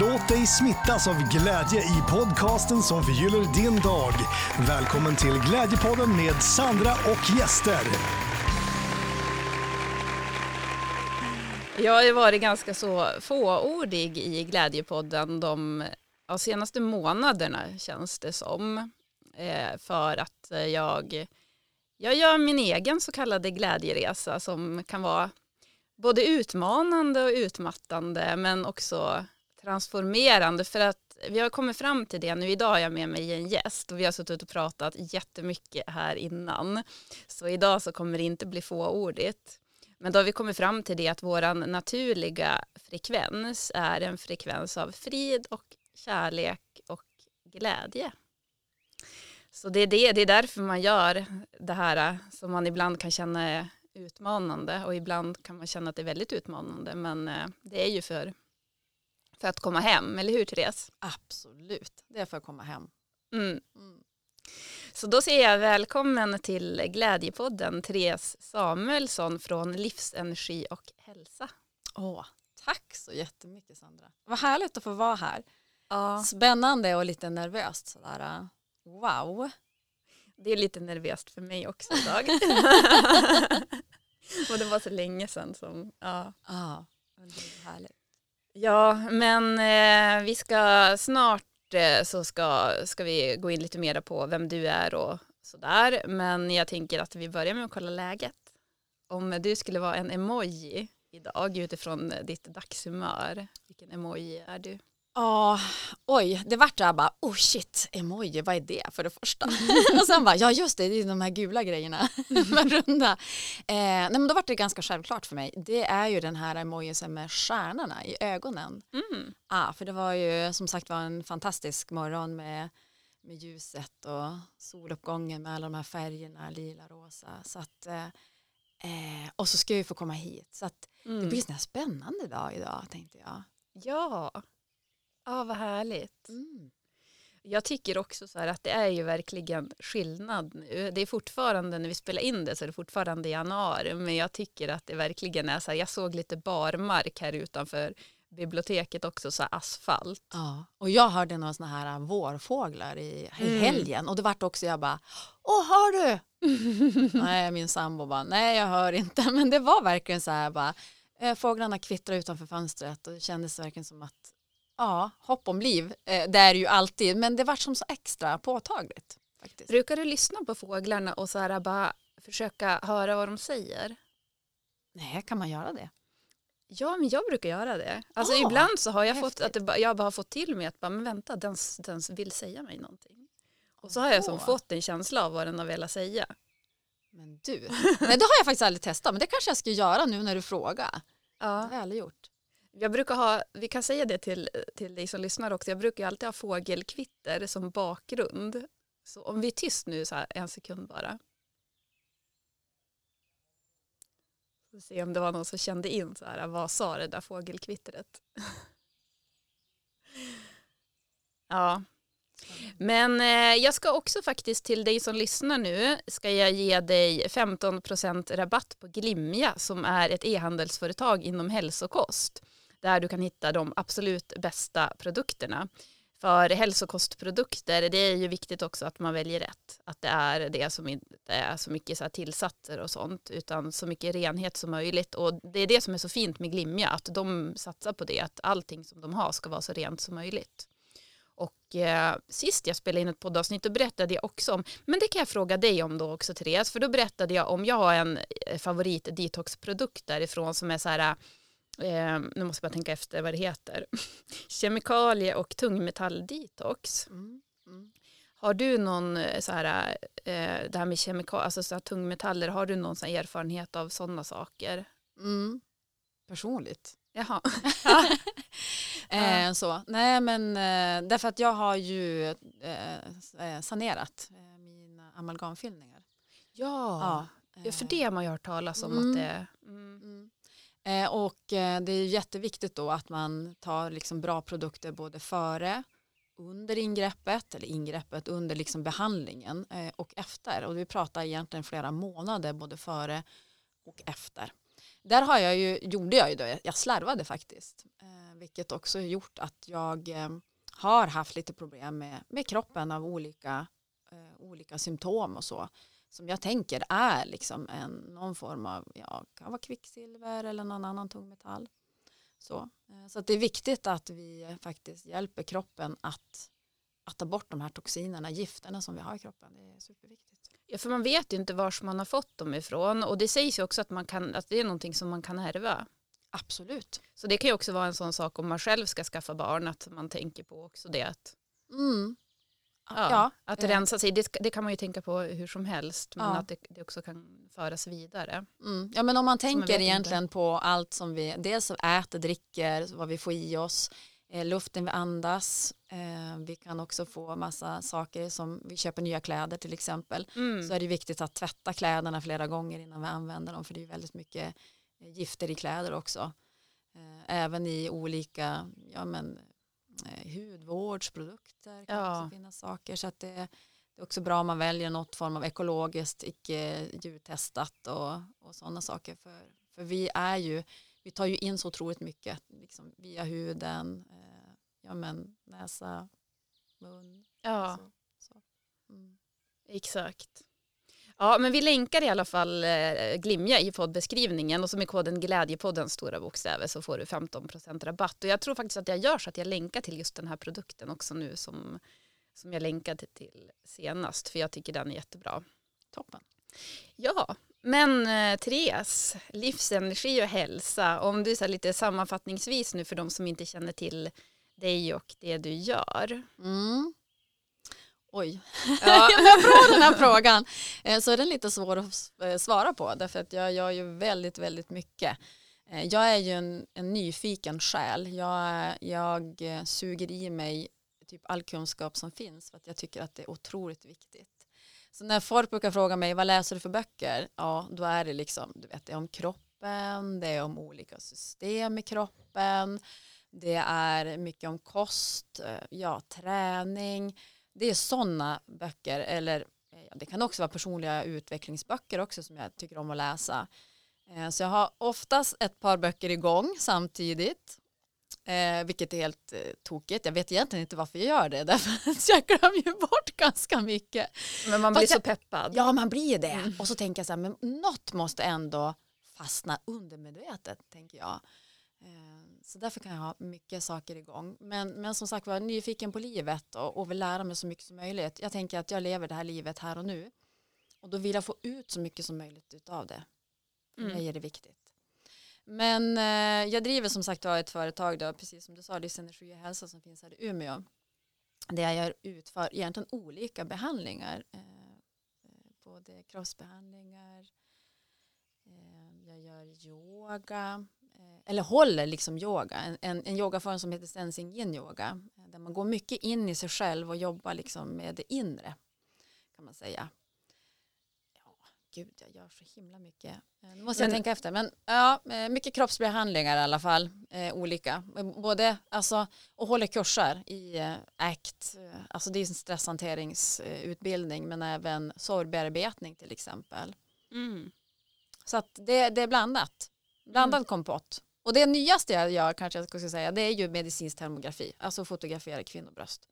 Låt dig smittas av glädje i podcasten som förgyller din dag. Välkommen till Glädjepodden med Sandra och gäster. Jag har ju varit ganska så fåordig i Glädjepodden de ja, senaste månaderna känns det som. Eh, för att jag, jag gör min egen så kallade glädjeresa som kan vara både utmanande och utmattande men också transformerande för att vi har kommit fram till det nu. Idag har jag med mig en gäst och vi har suttit och pratat jättemycket här innan. Så idag så kommer det inte bli fåordigt. Men då har vi kommit fram till det att vår naturliga frekvens är en frekvens av frid och kärlek och glädje. Så det är, det, det är därför man gör det här som man ibland kan känna är utmanande och ibland kan man känna att det är väldigt utmanande men eh, det är ju för, för att komma hem, eller hur Therese? Absolut, det är för att komma hem. Mm. Mm. Så då säger jag välkommen till Glädjepodden Therese Samuelsson från Livsenergi och hälsa. Åh, tack så jättemycket Sandra. Vad härligt att få vara här. Ja. Spännande och lite nervöst sådär. Wow. Det är lite nervöst för mig också idag. och det var så länge sedan som, ja. Ja, det är härligt. Ja, men eh, vi ska snart eh, så ska, ska vi gå in lite mer på vem du är och sådär. Men jag tänker att vi börjar med att kolla läget. Om du skulle vara en emoji idag utifrån ditt dagshumör, vilken emoji är du? Ja, oj, det vart där bara, oh shit, emoji, vad är det för det första? och sen bara, ja just det, det är de här gula grejerna, runda. Eh, nej men då vart det ganska självklart för mig, det är ju den här emojisen med stjärnorna i ögonen. Mm. Ah, för det var ju som sagt var en fantastisk morgon med, med ljuset och soluppgången med alla de här färgerna, lila, rosa. Så att, eh, eh och så ska jag ju få komma hit, så att mm. det blir en spännande dag idag tänkte jag. Ja, Ja, vad härligt. Mm. Jag tycker också så här att det är ju verkligen skillnad nu. Det är fortfarande, när vi spelar in det så är det fortfarande januari, men jag tycker att det verkligen är så här, jag såg lite barmark här utanför biblioteket också, så asfalt. Ja, och jag hörde några sådana här vårfåglar i mm. helgen och det vart också jag bara, åh hör du? nej, min sambo bara, nej jag hör inte, men det var verkligen så här bara, eh, fåglarna kvittrar utanför fönstret och det kändes verkligen som att ja, hopp om liv. Eh, det är ju alltid, men det var som så extra påtagligt. Faktiskt. Brukar du lyssna på fåglarna och så här bara försöka höra vad de säger? Nej, kan man göra det? Ja, men jag brukar göra det. Alltså oh, ibland så har jag häftigt. fått att det, jag bara har fått till mig att bara, men vänta, den, den vill säga mig någonting. Och så har jag som fått en känsla av vad den har velat säga. Men du, nej det har jag faktiskt aldrig testat, men det kanske jag ska göra nu när du frågar. Ja. Det har jag aldrig gjort. Jag brukar ha, vi kan säga det till, till dig som lyssnar också, jag brukar alltid ha fågelkvitter som bakgrund. Så om vi är tyst nu så här, en sekund bara. Så se om det var någon som kände in så här, vad sa det där fågelkvittret? ja. Men eh, jag ska också faktiskt till dig som lyssnar nu ska jag ge dig 15% rabatt på Glimja som är ett e-handelsföretag inom hälsokost där du kan hitta de absolut bästa produkterna. För hälsokostprodukter, det är ju viktigt också att man väljer rätt. Att det är det som inte är så mycket så tillsatser och sånt, utan så mycket renhet som möjligt. Och det är det som är så fint med Glimja, att de satsar på det, att allting som de har ska vara så rent som möjligt. Och eh, sist jag spelade in ett poddavsnitt då berättade jag också om, men det kan jag fråga dig om då också Therese, för då berättade jag om jag har en eh, favorit detoxprodukt därifrån som är så här eh, nu måste jag bara tänka efter vad det heter, kemikalie och tungmetalldetox. Mm. Mm. Har du någon eh, så här, eh, det här med kemikalier, alltså så här tungmetaller, har du någon så erfarenhet av sådana saker? Mm. Personligt? Jaha. eh, så. Nej men eh, därför att jag har ju eh, eh sanerat mina amalgamfyllningar. Ja, ja. för det har man ju hört talas om mm. att det mm. Eh, och eh, det är jätteviktigt då att man tar liksom bra produkter både före, under ingreppet eller ingreppet under liksom behandlingen eh, och efter. Och vi pratar egentligen flera månader både före och efter. Där har jag ju, gjorde jag ju då, jag slarvade faktiskt. Vilket också gjort att jag har haft lite problem med, med kroppen av olika, olika symptom och så. Som jag tänker är liksom en, någon form av, ja, kan vara kvicksilver eller någon annan tungmetall. Så, eh, så det är viktigt att vi faktiskt hjälper kroppen att, att ta bort de här toxinerna, gifterna som vi har i kroppen. Det är superviktigt. Ja, för man vet ju inte var man har fått dem ifrån och det sägs ju också att, man kan, att det är någonting som man kan ärva. Absolut. Så det kan ju också vara en sån sak om man själv ska skaffa barn att man tänker på också det att, Mm. Ja, Ja, att eh. rensa sig. Det, det kan man ju tänka på hur som helst men Ja. att det, det också kan föras vidare. Mm. Ja men om man tänker egentligen på allt som vi dels äter, dricker, vad vi får i oss, eh, luften vi andas. Eh, vi kan också få massa saker som vi köper nya kläder till exempel. Mm. Så är det viktigt att tvätta kläderna flera gånger innan vi använder dem för det är väldigt mycket eh, gifter i kläder också. Eh, även i olika ja, men, hudvårdsprodukter kan Ja. också finnas saker. Så att det, det är också bra om man väljer något form av ekologiskt, icke djurtestat och, och sådana saker. För, för vi är ju, vi tar ju in så otroligt mycket liksom, via huden, eh, ja men näsa, mun. Ja, Så, så. Mm. exakt. Ja, men vi länkar i alla fall eh, Glimja i poddbeskrivningen och så med koden Glädjepodden stora bokstäver så får du 15% rabatt. Och jag tror faktiskt att jag gör så att jag länkar till just den här produkten också nu som, som jag länkade till senast för jag tycker den är jättebra. Toppen. Ja, men eh, Therese, livsenergi och hälsa, om du så här lite sammanfattningsvis nu för de som inte känner till dig och det du gör. Mm. Oj, Ja, bra den här frågan. Eh, Så är den lite svår att eh, svara på därför att jag gör ju väldigt, väldigt mycket. Eh, Jag är ju en, en nyfiken själ. Jag, jag suger i mig typ all kunskap som finns för att jag tycker att det är otroligt viktigt. Så när folk brukar fråga mig vad läser du för böcker? Ja, då är det liksom, du vet, det är om kroppen, det är om olika system i kroppen, det är mycket om kost, ja, träning, det är sådana böcker eller eh, ja, det kan också vara personliga utvecklingsböcker också som jag tycker om att läsa. Eh, Så jag har oftast ett par böcker igång samtidigt. Eh, vilket är helt eh, tokigt. Jag vet egentligen inte varför jag gör det. Därför att jag glömmer ju bort ganska mycket. men man blir Fast så jag- peppad. Ja, man blir det. Och så tänker jag så här, men något måste ändå fastna undermedvetet, tänker jag. Så därför kan jag ha mycket saker igång. Men, men som sagt var, nyfiken på livet och, och vill lära mig så mycket som möjligt. Jag tänker att jag lever det här livet här och nu. Och då vill jag få ut så mycket som möjligt av det. För Mm. mig är det viktigt. Men eh, jag driver som sagt var ett företag då, precis som du sa, Livsenergi och hälsa som finns här i Umeå. Där jag utför egentligen olika behandlingar. Eh, eh, både kroppsbehandlingar, eh, jag gör yoga, eller håller liksom yoga. En, en, en yogaform som heter sensing yin yoga. eh, Där man går mycket in i sig själv och jobbar liksom med det inre. Kan man säga. Ja, gud jag gör så himla mycket. Eh, Nu måste jag Men- tänka efter. Men ja, eh, mycket kroppsbehandlingar i alla fall. Eh, olika. Eh, Både alltså, och håller kurser i eh, ACT. eh, Alltså det är en stresshanteringsutbildning men även sorgbearbetning till exempel. Mm. Så att det, det är blandat. Blandad kompott. Och det nyaste jag gör kanske jag ska säga det är ju medicinsk termografi. Alltså fotografera kvinnobröst.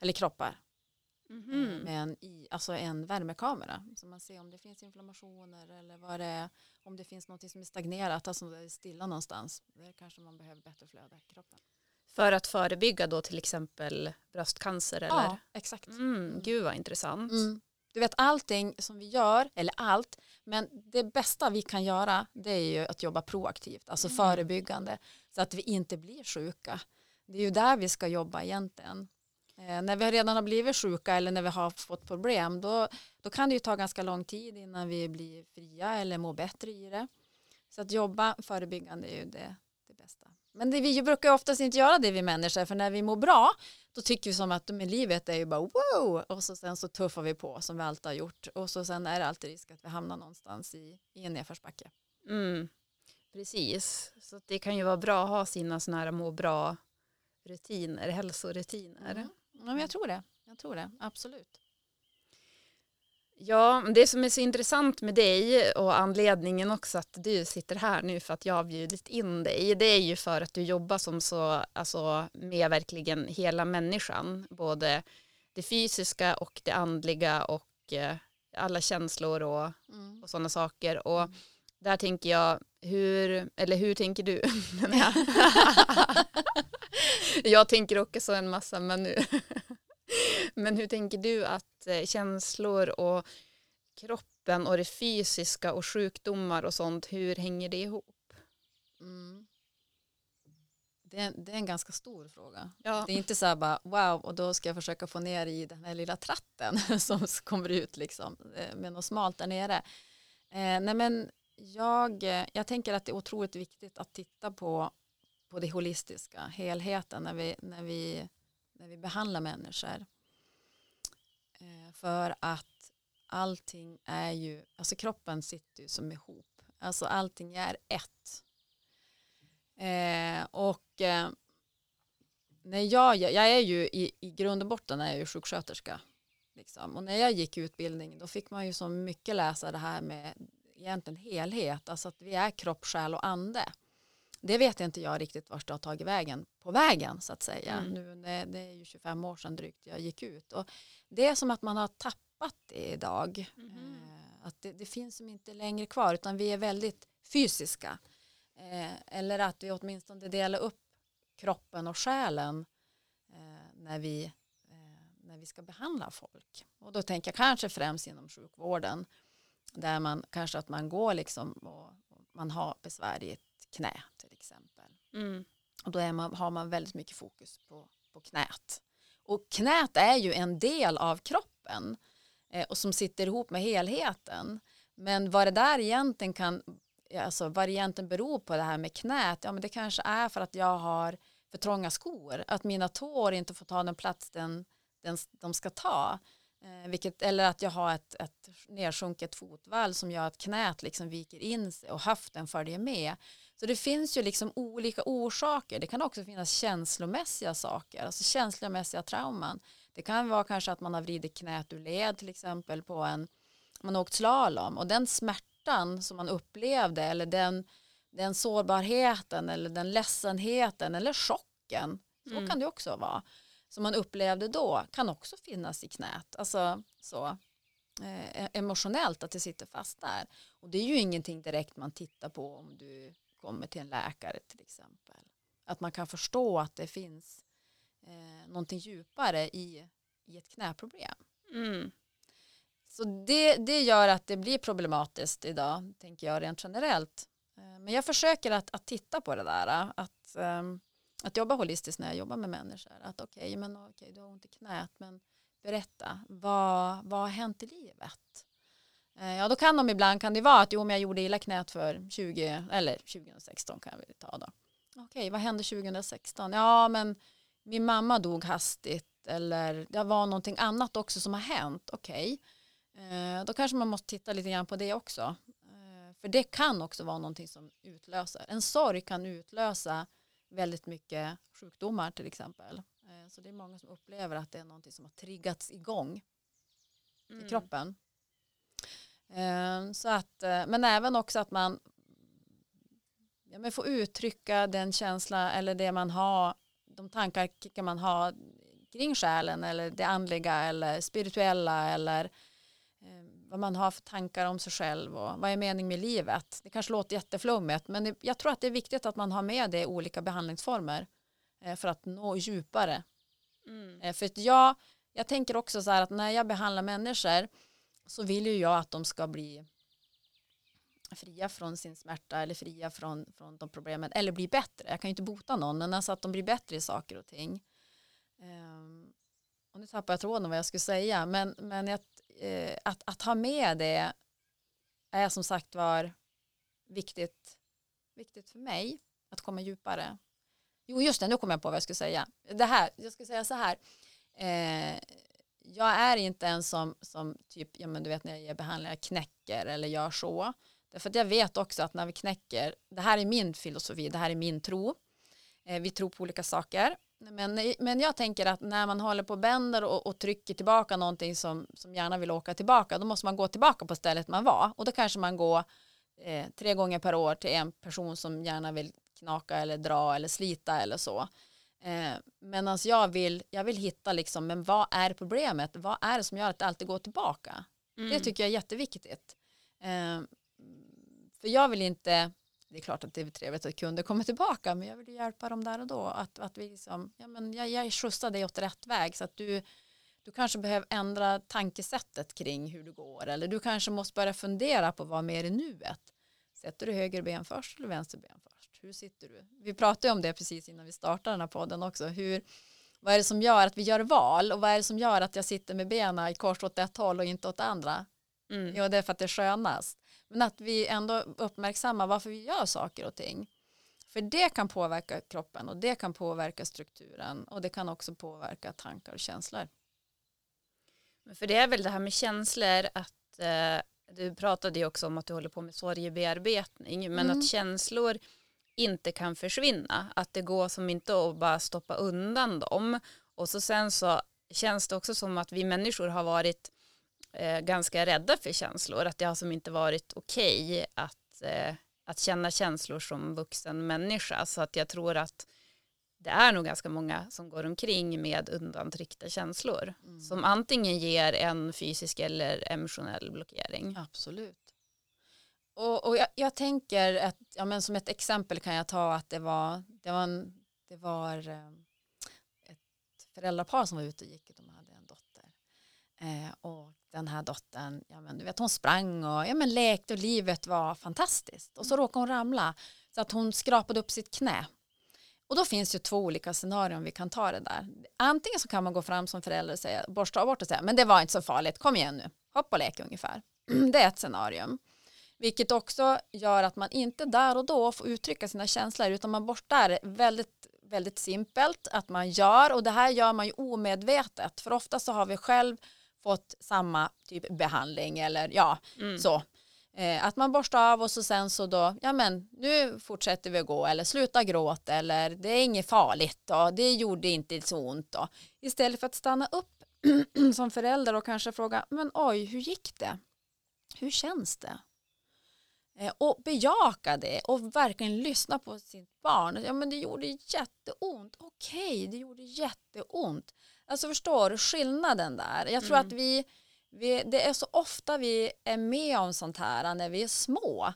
Eller kroppar. eh, Mhm. Med en, i, alltså en värmekamera. Så man ser om det finns inflammationer eller vad det är. Om det finns något som är stagnerat. Alltså det är stilla någonstans. Där kanske man behöver bättre flöde i kroppen. För att förebygga då till exempel bröstcancer eller? Ja, exakt. Mm, gud vad intressant. Mm. Du vet allting som vi gör, eller allt, men det bästa vi kan göra det är ju att jobba proaktivt, alltså Mm. förebyggande, så att vi inte blir sjuka. Det är ju där vi ska jobba egentligen. Eh, när vi redan har blivit sjuka eller när vi har fått problem, då, då kan det ju ta ganska lång tid innan vi blir fria eller mår bättre i det. Så att jobba förebyggande är ju det, det bästa. Men det, vi brukar oftast inte göra det vi människor, för när vi mår bra, då tycker vi som att men livet är ju bara wow och så sen så tuffar vi på som vi alltid har gjort och så sen är det alltid risk att vi hamnar någonstans i, i en nedförsbacke. Mm. Precis, så det kan ju vara bra att ha sina sådana här må bra rutiner, hälsorutiner. Mm. Ja, men jag tror det, jag tror det, absolut. Ja, det som är så intressant med dig och anledningen också att du sitter här nu för att jag har bjudit in dig, det är ju för att du jobbar som så, alltså med verkligen hela människan, både det fysiska och det andliga och eh, alla känslor och, Mm. och sådana saker. Och där tänker jag, hur, eller hur tänker du? jag tänker också en massa, men nu. men hur tänker du att eh, känslor och kroppen och det fysiska och sjukdomar och sånt, hur hänger det ihop? Mm. Det, är, det är en ganska stor fråga. Ja. Det är inte så här bara wow och då ska jag försöka få ner i den här lilla tratten som kommer ut liksom eh, med något smalt där nere. Eh, nej men jag, eh, jag tänker att det är otroligt viktigt att titta på, på det holistiska, helheten när vi, när vi, när vi behandlar människor. Eh, för att allting är ju, alltså kroppen sitter ju som ihop. Alltså allting är ett. Eh, och eh, när jag, jag är ju i, i grund och botten är jag ju sjuksköterska. Liksom. Och när jag gick utbildning då fick man ju så mycket läsa det här med egentligen helhet, alltså att vi är kropp, själ och ande. Det vet inte jag riktigt vart det har tagit vägen på vägen så att säga. Mm. Nu, det, är ju 25 år sedan drygt jag gick ut. Och det är som att man har tappat det idag. Eh, att det, det finns som inte längre kvar utan vi är väldigt fysiska. Eh, eller att vi åtminstone delar upp kroppen och själen eh, när, vi, eh, när vi ska behandla folk. Och då tänker jag kanske främst inom sjukvården där man kanske att man går liksom och, och man har besvär i ett knä exempel. Mm. Och då är man, har man väldigt mycket fokus på, på knät. Och knät är ju en del av kroppen eh, och som sitter ihop med helheten. Men vad det där egentligen kan, alltså vad det egentligen beror på det här med knät, ja men det kanske är för att jag har för trånga skor, att mina tår inte får ta den plats den, den, de ska ta. Eh, vilket, eller att jag har ett, ett nedsjunket fotvalv som gör att knät liksom viker in sig och höften följer med. Så det finns ju liksom olika orsaker. Det kan också finnas känslomässiga saker, alltså känslomässiga trauman. Det kan vara kanske att man har vridit knät ur led till exempel på en, man har åkt slalom och den smärtan som man upplevde eller den, den sårbarheten eller den ledsenheten eller chocken, så Mm. kan det också vara, som man upplevde då kan också finnas i knät. Alltså så eh, emotionellt att det sitter fast där. Och det är ju ingenting direkt man tittar på om du kommer till en läkare till exempel. Att man kan förstå att det finns eh, någonting djupare i, i ett knäproblem. Mm. Så det, det gör att det blir problematiskt idag, tänker jag rent generellt. Eh, Men jag försöker att, att titta på det där, att, ehm, att jobba holistiskt när jag jobbar med människor. Att okej, men okej, du har ont i knät, men berätta, vad, vad har hänt i livet? Eh, Ja, då kan de ibland, kan det vara att jo, men jag gjorde illa knät för 20, eller 2016 kan vi ta då. Okej, vad hände 2016? Ja, men min mamma dog hastigt eller det var någonting annat också som har hänt. Okej, eh, då kanske man måste titta lite grann på det också. Eh, för det kan också vara någonting som utlöser. En sorg kan utlösa väldigt mycket sjukdomar till exempel. Eh, så det är många som upplever att det är någonting som har triggats igång Mm. i kroppen. Eh, Så att, eh, men även också att man ja, men får uttrycka den känsla eller det man har, de tankar kan man ha kring själen eller det andliga eller spirituella eller vad man har för tankar om sig själv och vad är mening med livet. Det kanske låter jätteflummigt men jag tror att det är viktigt att man har med det i olika behandlingsformer eh, för att nå djupare Mm. Eh, För jag, jag tänker också så här att när jag behandlar människor så vill ju jag att de ska bli fria från sin smärta eller fria från, från de problemen eller bli bättre. Jag kan ju inte bota någon men alltså att de blir bättre i saker och ting. Ehm, och nu tappar jag tråden vad jag skulle säga men, men att, eh, att, att ha med det är som sagt var viktigt, viktigt för mig att komma djupare. Jo just det, nu kommer jag på vad jag skulle säga. Det här, jag skulle säga så här. Eh, jag är inte en som, som typ, ja men du vet när jag ger behandlingar knäcker eller gör så. Därför att jag vet också att när vi knäcker, det här är min filosofi, det här är min tro. Eh, vi tror på olika saker. Men, men jag tänker att när man håller på och bänder och, och trycker tillbaka någonting som, som gärna vill åka tillbaka, då måste man gå tillbaka på stället man var. Och då kanske man går eh, tre gånger per år till en person som gärna vill knaka eller dra eller slita eller så. Eh, Medan jag vill, jag vill hitta liksom, men vad är problemet? Vad är det som gör att det alltid går tillbaka? Mm. Det tycker jag är jätteviktigt. Eh, för jag vill inte, det är klart att det är trevligt att kunder kommer tillbaka, men jag vill hjälpa dem där och då. Att, att vi liksom, ja, men jag, jag skjutsar dig åt rätt väg så att du, du kanske behöver ändra tankesättet kring hur du går eller du kanske måste börja fundera på vad mer i nuet. Sätter du höger ben först eller vänster ben först? Hur sitter du? Vi pratade om det precis innan vi startade den här podden också. Hur, vad är det som gör att vi gör val och vad är det som gör att jag sitter med benen i kors åt ett håll och inte åt andra? Mm. Jo, det är för att det är skönast. Men att vi ändå uppmärksammar varför vi gör saker och ting. För det kan påverka kroppen och det kan påverka strukturen och det kan också påverka tankar och känslor. För det är väl det här med känslor att eh, du pratade ju också om att du håller på med sorgebearbetning men Mm. att känslor inte kan försvinna. Att det går som inte att bara stoppa undan dem. Och så sen så känns det också som att vi människor har varit eh, ganska rädda för känslor. Att det har som inte varit okej att, eh, att känna känslor som vuxen människa. Så att jag tror att det är nog ganska många som går omkring med undantryckta känslor. Mm. Som antingen ger en fysisk eller emotionell blockering. Absolut. Och, och jag, jag tänker att, ja, men som ett exempel kan jag ta att det var, det var, en, det var eh, ett föräldrapar som var ute och gick och de hade en dotter. Eh, och den här dottern, ja, men, du vet, hon sprang och ja, men, lekte och livet var fantastiskt. Och så råkade hon ramla så att hon skrapade upp sitt knä. Och då finns det ju två olika scenarion vi kan ta det där. Antingen så kan man gå fram som förälder och säga, borsta bort och säga, men det var inte så farligt, kom igen nu, hoppa och lek ungefär. Det är ett scenarium. Vilket också gör att man inte där och då får uttrycka sina känslor utan man borstar väldigt, väldigt simpelt att man gör och det här gör man ju omedvetet för ofta så har vi själv fått samma typ behandling eller ja Mm. så. Eh, att man borstar av och så sen så då, ja men nu fortsätter vi gå eller sluta gråta eller det är inget farligt och det gjorde inte så ont då. Istället för att stanna upp som förälder och kanske fråga, men oj, hur gick det? Hur känns det? Eh, och bejaka det och verkligen lyssna på sitt barn. Ja men det gjorde jätteont. Okej, det gjorde jätteont. Alltså förstår du skillnaden där? Jag tror Mm. att vi, vi, det är så ofta vi är med om sånt här när vi är små.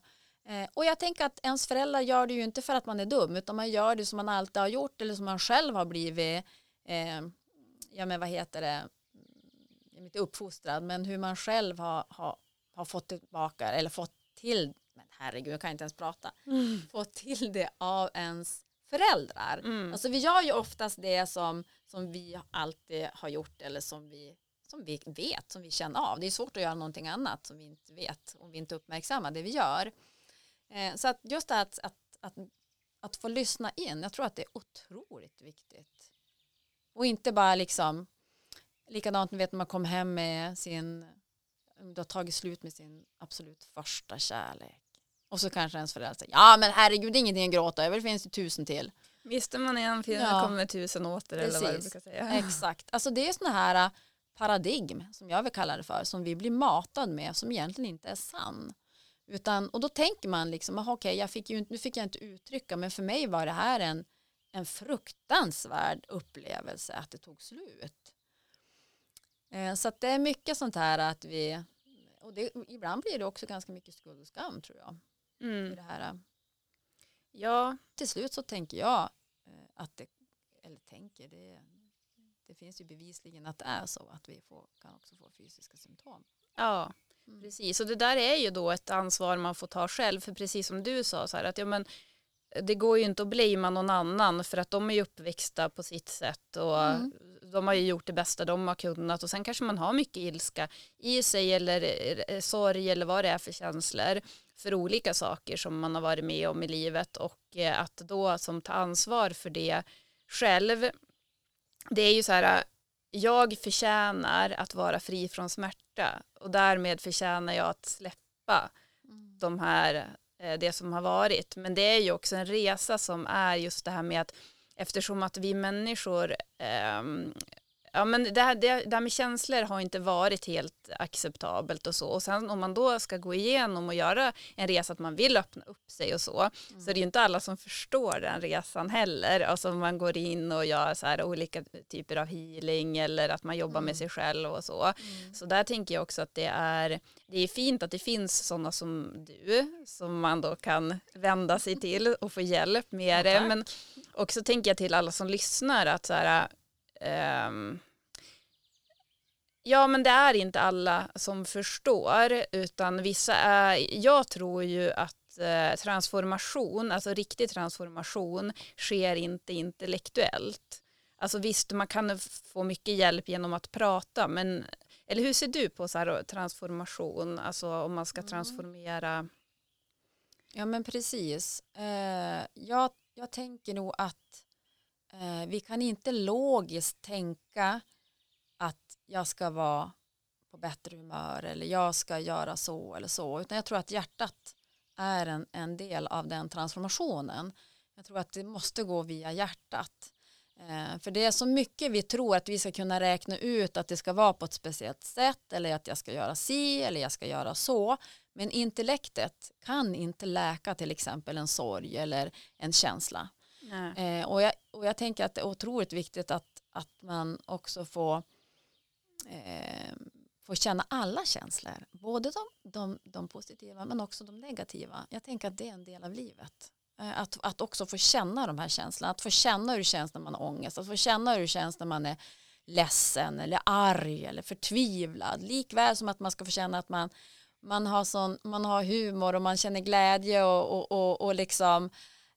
Eh, och jag tänker att ens föräldrar gör det ju inte för att man är dum utan man gör det som man alltid har gjort eller som man själv har blivit eh, ja men vad heter det inte uppfostrad men hur man själv har, har, har fått tillbaka eller fått till men herregud jag kan inte ens prata fått till det av ens föräldrar Mm. alltså vi gör ju oftast det som, som vi alltid har gjort eller som vi som vi vet, som vi känner av. Det är svårt att göra någonting annat som vi inte vet om vi inte uppmärksammar det vi gör. Eh, så att just det här att, att, att, att få lyssna in, jag tror att det är otroligt viktigt. Och inte bara liksom, likadant ni vet när man kommer hem med sin, du har tagit slut med sin absolut första kärlek. Och så kanske ens föräldrar säger, ja men herregud det är ingenting att gråta över, det finns ju tusen till. Visste man en film Ja. kommer tusen åter eller vad du Precis. brukar säga. Exakt, alltså det är sådana här äh, paradigm som jag vill kalla det för som vi blir matad med som egentligen inte är sann. Utan, och då tänker man liksom, aha, okej, jag fick ju, nu fick jag inte uttrycka men för mig var det här en, en fruktansvärd upplevelse att det tog slut. Eh, så att det är mycket sånt här att vi, och det, ibland blir det också ganska mycket skuld och skam tror jag. I Mm. det här. Ja, Till slut så tänker jag eh, att det, eller tänker, det, det finns ju bevisligen att det är så att vi får, kan också få fysiska symptom. ja, Mm. precis. Och det där är ju då ett ansvar man får ta själv. För precis som du sa, så här, att ja, men, det går ju inte att blamea någon annan för att de är ju uppväxta på sitt sätt och Mm. de har ju gjort det bästa de har kunnat och sen kanske man har mycket ilska i sig eller eh, sorg eller vad det är för känslor för olika saker som man har varit med om i livet och eh, att då som ta ansvar för det själv det är ju så här jag förtjänar att vara fri från smärta och därmed förtjänar jag att släppa de här, eh, det som har varit. Men det är ju också en resa som är just det här med att eftersom att vi människor ehm, Ja, men det, här, det, det här med känslor har inte varit helt acceptabelt och så. Och sen om man då ska gå igenom och göra en resa att man vill öppna upp sig och så, mm. så är det ju inte alla som förstår den resan heller. Alltså man går in och gör så här olika typer av healing eller att man jobbar mm. med sig själv och så. Mm. Så där tänker jag också att det är, det är fint att det finns sådana som du som man då kan vända sig till och få hjälp med ja, det. Men också tänker jag till alla som lyssnar att så här, Um, ja men det är inte alla som förstår utan vissa är, jag tror ju att eh, transformation, alltså riktig transformation sker inte intellektuellt. Alltså visst man kan få mycket hjälp genom att prata men eller hur ser du på så här, transformation, alltså om man ska mm. transformera? Ja men precis. Eh, jag, jag tänker nog att Eh, vi kan inte logiskt tänka att jag ska vara på bättre humör eller jag ska göra så eller så utan jag tror att hjärtat är en, en del av den transformationen. Jag tror att det måste gå via hjärtat. Eh, för det är så mycket vi tror att vi ska kunna räkna ut att det ska vara på ett speciellt sätt eller att jag ska göra si eller jag ska göra så. Men intellektet kan inte läka till exempel en sorg eller en känsla. Eh, och, jag, och jag tänker att det är otroligt viktigt att, att man också får, eh, får känna alla känslor. Både de, de, de, positiva men också de negativa. Jag tänker att det är en del av livet. Eh, att, att också få känna de här känslorna. Att få känna hur det känns när man har ångest. Att få känna hur det känns när man är ledsen eller arg eller förtvivlad. Likväl som att man ska få känna att man, man, har, sån, man har humor och man känner glädje och, och, och, och liksom Eh,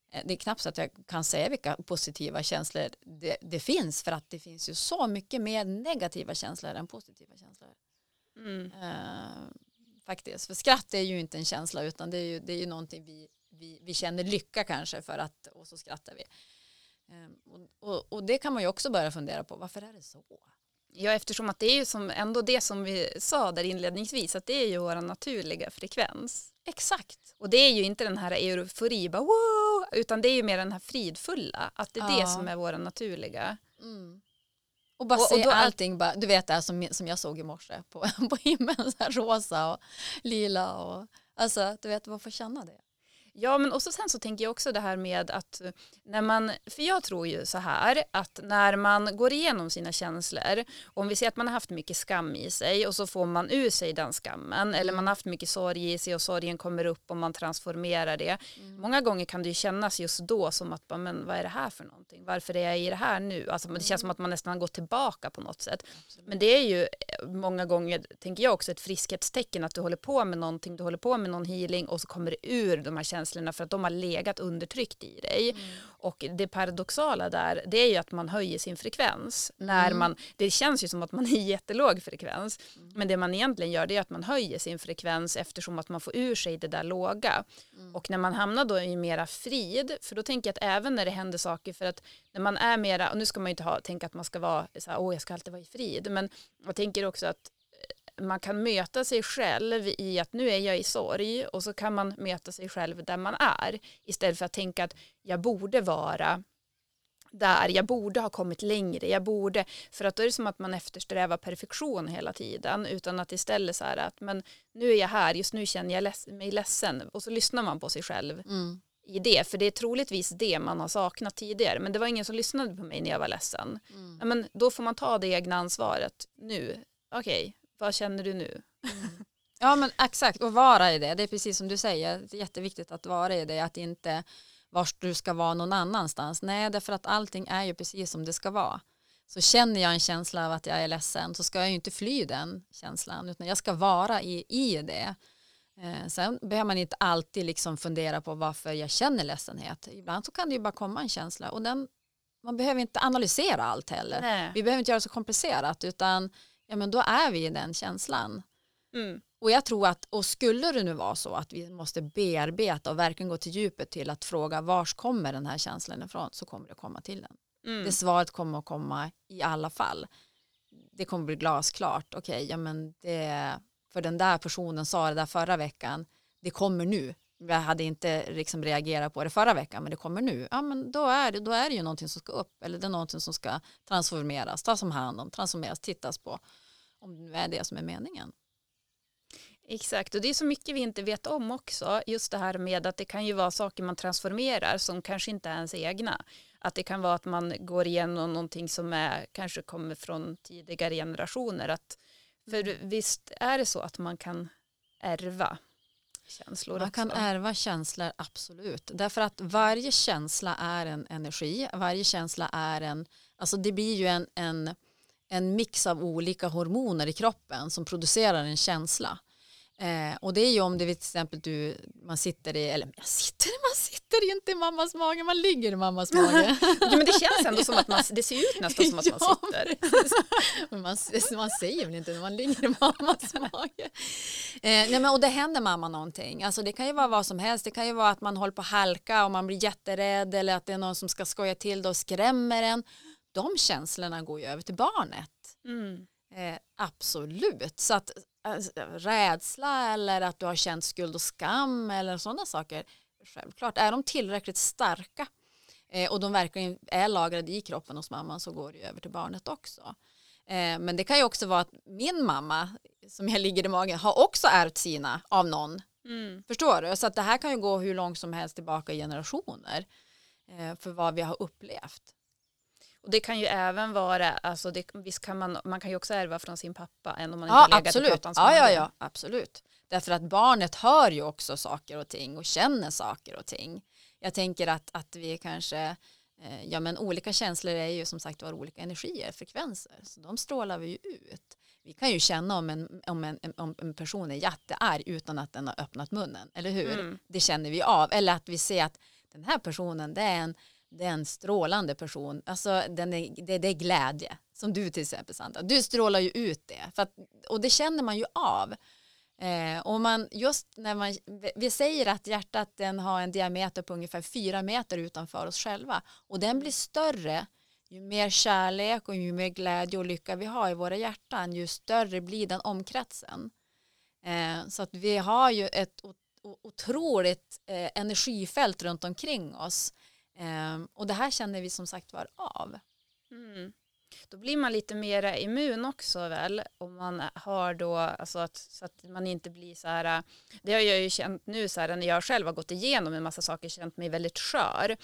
det är knappt så att jag kan säga vilka positiva känslor det, det, finns för att det finns ju så mycket mer negativa känslor än positiva känslor. Mm. Uh, faktiskt, för skratt är ju inte en känsla utan det är ju, det är ju någonting vi, vi, vi känner lycka kanske för att och så skrattar vi. Och, och, och, det kan man ju också börja fundera på, varför är det så? Ja, eftersom att det är ju som, ändå det som vi sa där inledningsvis, att det är ju vår naturliga frekvens. Exakt. Och det är ju inte den här eufori, bara, wow, utan det är ju mer den här fridfulla, att det är ja. det som är vår naturliga. Mm. Och bara och, se och då, allting, bara, du vet det här som, som jag såg i morse på, på himlen, så här rosa och lila och alltså du vet, varför känna det? Ja, men också sen så tänker jag också det här med att när man, för jag tror ju så här att när man går igenom sina känslor, om vi ser att man har haft mycket skam i sig och så får man ur sig den skammen eller man har haft mycket sorg i sig och sorgen kommer upp och man transformerar det. Mm. Många gånger kan det ju kännas just då som att, men vad är det här för någonting? Varför är jag i det här nu? Alltså det känns som att man nästan går tillbaka på något sätt. Absolut. Men det är ju många gånger, tänker jag också, ett friskhetstecken att du håller på med någonting, du håller på med någon healing och så kommer det ur de här känslorna känslorna för att de har legat undertryckt i dig. Mm. Och det paradoxala där det är ju att man höjer sin frekvens. Mm. När man, det känns ju som att man är i jättelåg frekvens. Mm. Men det man egentligen gör det är att man höjer sin frekvens eftersom att man får ur sig det där låga. Mm. Och när man hamnar då i mera frid, för då tänker jag att även när det händer saker, för att när man är mera, och nu ska man ju inte ha, tänka att man ska vara så här, åh jag ska alltid vara i frid, men jag tänker också att man kan möta sig själv i att nu är jag i sorg och så kan man möta sig själv där man är istället för att tänka att jag borde vara där, jag borde ha kommit längre, jag borde, för att då är det som att man eftersträvar perfektion hela tiden utan att istället så här att men nu är jag här, just nu känner jag leds mig ledsen och så lyssnar man på sig själv mm. i det, för det är troligtvis det man har saknat tidigare, men det var ingen som lyssnade på mig när jag var ledsen. Mm. men då får man ta det egna ansvaret nu, okej, vad känner du nu? Mm. Ja men exakt och vara i det. Det är precis som du säger. Det är jätteviktigt att vara i det. Att inte vars du ska vara någon annanstans. Nej därför att allting är ju precis som det ska vara. Så känner jag en känsla av att jag är ledsen så ska jag ju inte fly den känslan utan jag ska vara i, i det. Eh, sen behöver man inte alltid liksom fundera på varför jag känner ledsenhet. Ibland så kan det ju bara komma en känsla och den, man behöver inte analysera allt heller. Nej. Vi behöver inte göra det så komplicerat utan ja men då är vi i den känslan. Mm. Och jag tror att, och skulle det nu vara så att vi måste bearbeta och verkligen gå till djupet till att fråga vars kommer den här känslan ifrån så kommer det komma till den. Mm. Det svaret kommer att komma i alla fall. Det kommer bli glasklart, okej, okay, ja men det, för den där personen sa det där förra veckan, det kommer nu, jag hade inte liksom reagerat på det förra veckan men det kommer nu, ja men då är det, då är det ju någonting som ska upp eller det är någonting som ska transformeras, tas om hand om, transformeras, tittas på om det är det som är meningen. Exakt, och det är så mycket vi inte vet om också. Just det här med att det kan ju vara saker man transformerar som kanske inte är ens egna. Att det kan vara att man går igenom någonting som är, kanske kommer från tidigare generationer. Att, för Mm. visst är det så att man kan ärva känslor Man också? kan ärva känslor, absolut. Därför att varje känsla är en energi. Varje känsla är en, alltså det blir ju en, en, en mix av olika hormoner i kroppen som producerar en känsla. Eh, och det är ju om det till exempel du, man sitter i, eller jag sitter, man sitter inte i mammas mage, man ligger i mammas mage. ja, men det känns ändå som att man, det ser ut nästan som att man sitter. men man, man säger väl inte när man ligger i mammas mage. Eh, nej men, och det händer mamma någonting. Alltså det kan ju vara vad som helst. Det kan ju vara att man håller på att halka och man blir jätterädd eller att det är någon som ska skoja till det och skrämmer en. De känslorna går ju över till barnet. Mm. Eh, absolut. Så att rädsla eller att du har känt skuld och skam eller sådana saker. Självklart, är de tillräckligt starka eh, och de verkligen är lagrade i kroppen hos mamman så går det ju över till barnet också. Eh, men det kan ju också vara att min mamma som jag ligger i magen har också ärvt sina av någon. Mm. Förstår du? Så att det här kan ju gå hur långt som helst tillbaka i generationer eh, för vad vi har upplevt. Och det kan ju även vara, alltså det, visst kan man, man kan ju också ärva från sin pappa än om man Ja, inte har legat i absolut. pappans Ja, ja, ja, absolut. Därför att barnet hör ju också saker och ting och känner saker och ting. Jag tänker att, att vi kanske, eh, ja men olika känslor är ju som sagt var olika energier, frekvenser, så de strålar vi ju ut. Vi kan ju känna om en, om en, om en person är jättearg utan att den har öppnat munnen, eller hur? Mm. Det känner vi av. Eller att vi ser att den här personen, det är en, det är en strålande person. Alltså den är, det, det är glädje. Som du till exempel Sandra. Du strålar ju ut det. För att, och det känner man ju av. Eh, och man, just när man, vi säger att hjärtat den har en diameter på ungefär fyra meter utanför oss själva. Och den blir större ju mer kärlek och ju mer glädje och lycka vi har i våra hjärtan ju större blir den omkretsen. Eh, så att vi har ju ett otroligt eh, energifält runt omkring oss. Eh, och det här känner vi som sagt var av. Mm. Då blir man lite mera immun också väl om man har då alltså att, så att man inte blir så här det har jag ju känt nu så här när jag själv har gått igenom en massa saker känt mig väldigt skör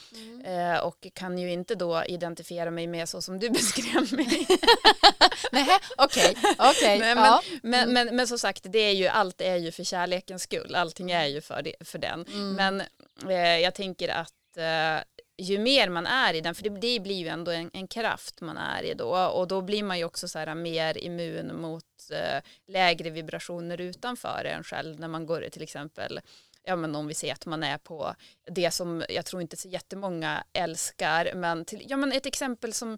eh, och kan ju inte då identifiera mig med så som du beskrev mig Nej, okej, okej. Men, ja. men, men, men som sagt det är ju allt är ju för kärlekens skull allting är ju för, det, för den Mm. men eh, jag tänker att eh, ju mer man är i den, för det, det blir ju ändå en, en kraft man är i då. Och då blir man ju också så här mer immun mot eh, lägre vibrationer utanför en själv. När man går till exempel ja men om vi ser att man är på det som jag tror inte så jättemånga älskar men till, ja men ett exempel som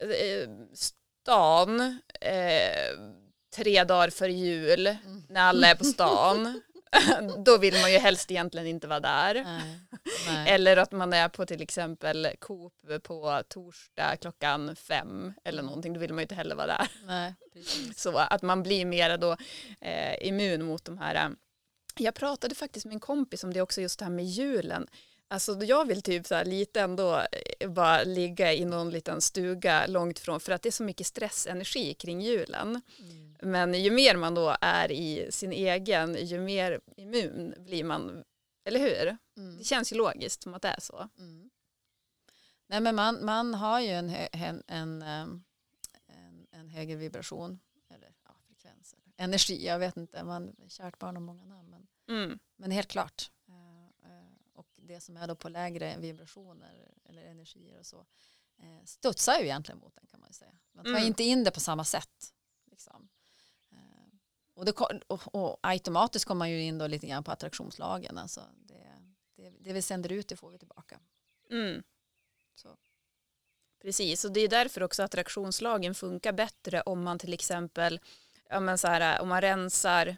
eh, stan eh, tre dagar för jul när alla är på stan då vill man ju helst egentligen inte vara där. Nej, nej. Eller att man är på till exempel Coop på torsdag klockan fem eller någonting, då vill man ju inte heller vara där. nej. Så att man blir mer då eh, immun mot de här. eh, Jag pratade faktiskt med en kompis om det också, just det här med julen. Alltså jag vill typ så här lite ändå eh, bara ligga i någon liten stuga långt från för att det är så mycket stressenergi kring julen. Men ju mer man då är i sin egen, ju mer immun blir man, eller hur? Mm. Det känns ju logiskt som att det är så. Mm. Nej, men man, man har ju en, en, ehm, en, en högre vibration eller ja, frekvens eller energi, jag vet inte, man kärt barn har många namn men, Mm. men helt klart. Eh, eh, Och det som är då på lägre vibrationer eller energier och så eh, studsar ju egentligen mot den kan man ju säga. Man tar Mm. inte in det på samma sätt. Liksom. Och, det, och, och automatiskt kommer man ju in då lite grann på attraktionslagen. Alltså det, det, det vi sänder ut det får vi tillbaka. Mm. Så. Precis, och det är därför också attraktionslagen funkar bättre om man till exempel, ja men så här, om man rensar,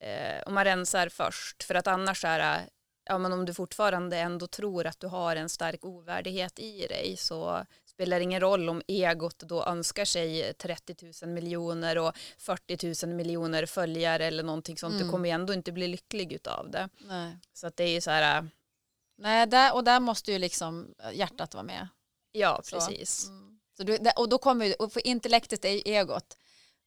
eh, om man rensar först, för att annars är det, ja men om du fortfarande ändå tror att du har en stark ovärdighet i dig så spelar ingen roll om egot då önskar sig 30 000 miljoner och 40 000 miljoner följare eller någonting sånt. Mm. Du kommer ju ändå inte bli lycklig utav det. Nej. Så att det är ju så här, äh, Nej, där, och där måste ju liksom hjärtat vara med. ja Så. precis. Mm. Så du, och då kommer och för intellektet är ju egot.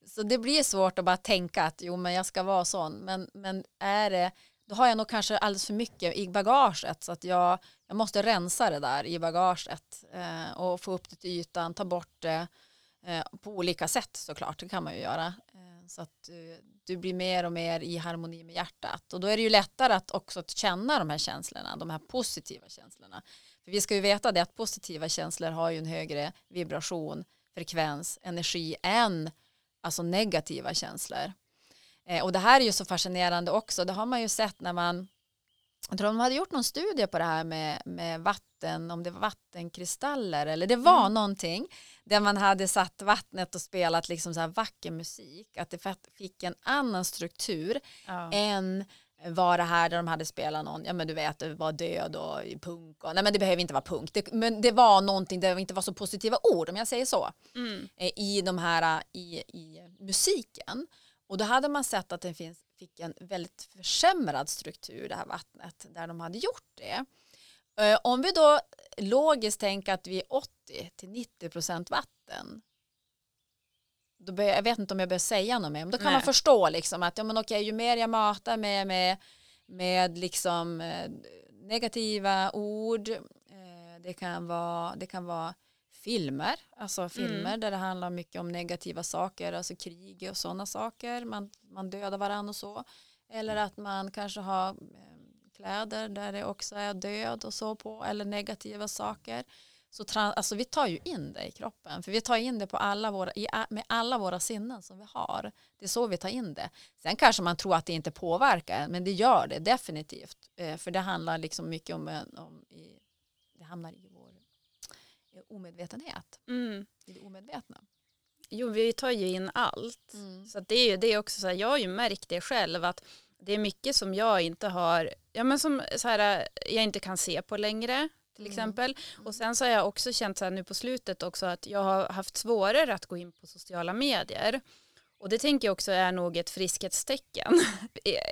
Så det blir svårt att bara tänka att jo men jag ska vara sån. Men, men är det, då har jag nog kanske alldeles för mycket i bagaget så att jag, jag måste rensa det där i bagaget eh, och få upp det till ytan, ta bort det eh, på olika sätt såklart, det kan man ju göra. Eh, så att du, du blir mer och mer i harmoni med hjärtat och då är det ju lättare att också att känna de här känslorna, de här positiva känslorna. För vi ska ju veta det att positiva känslor har ju en högre vibration, frekvens, energi än alltså negativa känslor. Eh, och det här är ju så fascinerande också. Det har man ju sett när man jag tror de hade gjort någon studie på det här med, med vatten, om det var vattenkristaller eller det var Mm. någonting där man hade satt vattnet och spelat liksom så här vacker musik, att det fick en annan struktur Ja. än var det här där de hade spelat någon, ja men du vet det var död och punk och, nej men det behöver inte vara punk, det, men det var någonting där det inte var så positiva ord om jag säger så Mm. eh, i de här i, i musiken och då hade man sett att det finns, fick en väldigt försämrad struktur det här vattnet där de hade gjort det. Eh, Om vi då logiskt tänker att vi är 80 till 90 procent vatten då bör, jag vet inte om jag behöver säga något mer, men då kan Nej. man förstå liksom att ja, men okej, ju mer jag matar med, med, med liksom, eh, negativa ord, eh, det, kan vara, det kan vara filmer, alltså filmer där det handlar mycket om negativa saker, alltså krig och sådana saker, man, man dödar varandra och så, eller att man kanske har eh, kläder där det också är död och så på, eller negativa saker. Så alltså vi tar ju in det i kroppen, för vi tar in det på alla våra, i, med alla våra sinnen som vi har. Det är så vi tar in det. Sen kanske man tror att det inte påverkar, men det gör det definitivt. Eh, för det handlar liksom mycket om, en- om i, det hamnar i vår eh, omedvetenhet, Mm. i det omedvetna. Jo, vi tar ju in allt. Så att det är ju det är också så här, jag har ju märkt det själv att det är mycket som jag inte har, ja men som så här, jag inte kan se på längre till Mm. exempel. Och sen så har jag också känt så här nu på slutet också att jag har haft svårare att gå in på sociala medier. Och det tänker jag också är nog ett friskhetstecken.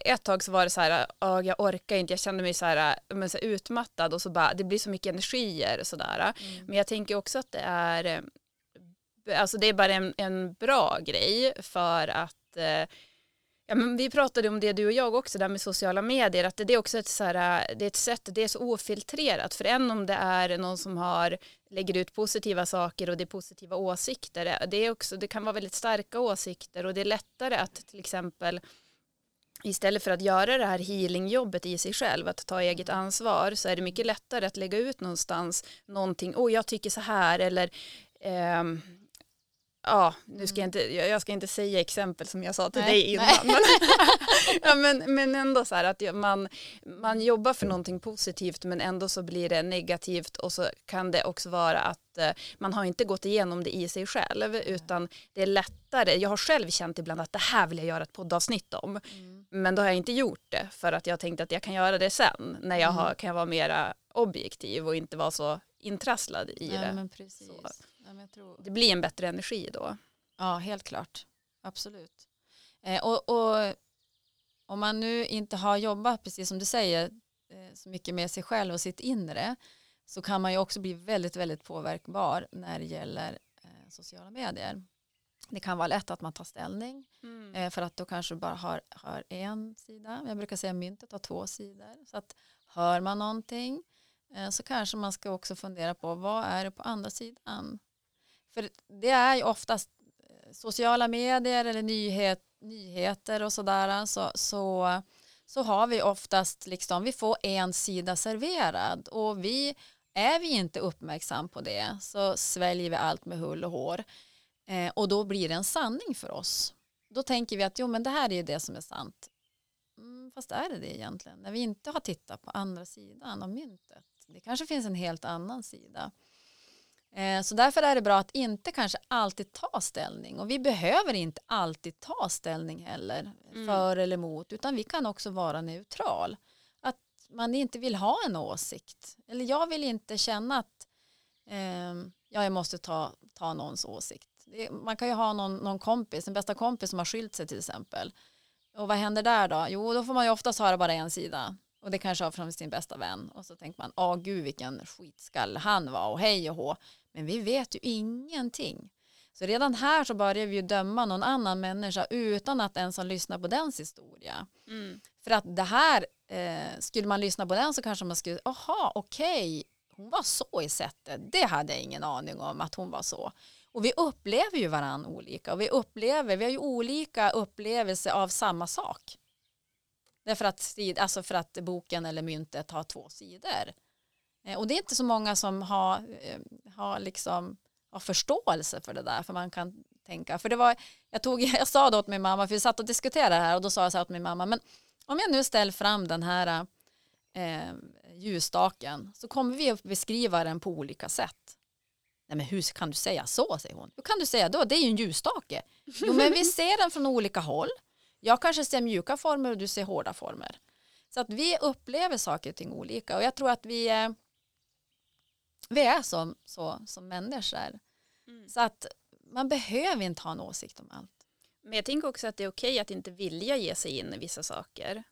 Ett tag så var det så här, "Åh, jag orkar inte, jag kände mig så här, men så här utmattad och så bara, det blir så mycket energier och sådär. Men jag tänker också att det är, alltså det är bara en, en bra grej för att eh, Ja, men vi pratade om det du och jag också, där med sociala medier, att det, det är också ett, så här, det är ett sätt, det är så ofiltrerat, för än om det är någon som har, lägger ut positiva saker och det är positiva åsikter, det, är också, det kan vara väldigt starka åsikter och det är lättare att till exempel istället för att göra det här healingjobbet i sig själv, att ta eget ansvar, så är det mycket lättare att lägga ut någonstans någonting, åh jag tycker så här, eller ehm, ja, nu ska jag inte, jag jag ska inte säga exempel som jag sa till Nej, dig innan, men, ja, men, men ändå så här att jag- man, man jobbar för någonting positivt men ändå så blir det negativt och så kan det också vara att eh, man har inte gått igenom det i sig själv utan det är lättare, jag har själv känt ibland att det här vill jag göra ett poddavsnitt om men då har jag inte gjort det för att jag tänkte att jag kan göra det sen när jag har, kan vara mera objektiv och inte vara så intrasslad i Ja, det. Jag tror... Det blir en bättre energi då. Ja, helt klart. Absolut. Eh, och, och om man nu inte har jobbat, precis som du säger, eh, så mycket med sig själv och sitt inre, så kan man ju också bli väldigt, väldigt påverkbar när det gäller eh, sociala medier. Det kan vara lätt att man tar ställning, eh, för att då kanske du bara har, har en sida. Jag brukar säga myntet har två sidor. Så att hör man någonting eh, så kanske man ska också fundera på vad är det på andra sidan? För det är ju oftast eh, sociala medier eller nyhet, nyheter och sådär så, så, så har vi oftast liksom, vi får en sida serverad och vi är vi inte uppmärksam på det så sväljer vi allt med hull och hår eh, och då blir det en sanning för oss. Då tänker vi att jo men det här är ju det som är sant. Mm, fast är det det egentligen? När vi inte har tittat på andra sidan av myntet. Det kanske finns en helt annan sida. Eh, Så därför är det bra att inte kanske alltid ta ställning och vi behöver inte alltid ta ställning heller Mm. för eller emot utan vi kan också vara neutral. Att man inte vill ha en åsikt eller jag vill inte känna att ja, jag måste ta, ta någons åsikt. Det, man kan ju ha någon, någon kompis, en bästa kompis som har skilt sig till exempel. Och vad händer där då? Jo, då får man ju oftast höra bara en sida. Och det kanske har från sin bästa vän. Och så tänker man, åh gud vilken skitskall han var och hej och hå. Men vi vet ju ingenting. Så redan här så börjar vi ju döma någon annan människa utan att ens ha lyssnat på dens historia. Mm. För att det här, eh, skulle man lyssna på den så kanske man skulle, aha okej, hon var så i sättet. Det hade jag ingen aning om att hon var så. Och vi upplever ju varandra olika och vi upplever, vi har ju olika upplevelser av samma sak. Därför att, alltså för att boken eller myntet har två sidor. Eh, och det är inte så många som har, eh, har, liksom, har förståelse för det där. För man kan tänka, för det var, jag, tog, jag sa då åt min mamma, för vi satt och diskuterade det här och då sa jag så här åt min mamma, men om jag nu ställer fram den här eh, ljusstaken så kommer vi att beskriva den på olika sätt. Nej men hur kan du säga så, säger hon. Hur kan du säga då? Det är ju en ljusstake. Jo men vi ser den från olika håll. Jag kanske ser mjuka former och du ser hårda former. Så att vi upplever saker och ting olika och jag tror att vi är, vi är som, så, som människor. Mm. Så att man behöver inte ha en åsikt om allt. Men jag tänker också att det är okej att inte vilja ge sig in i vissa saker.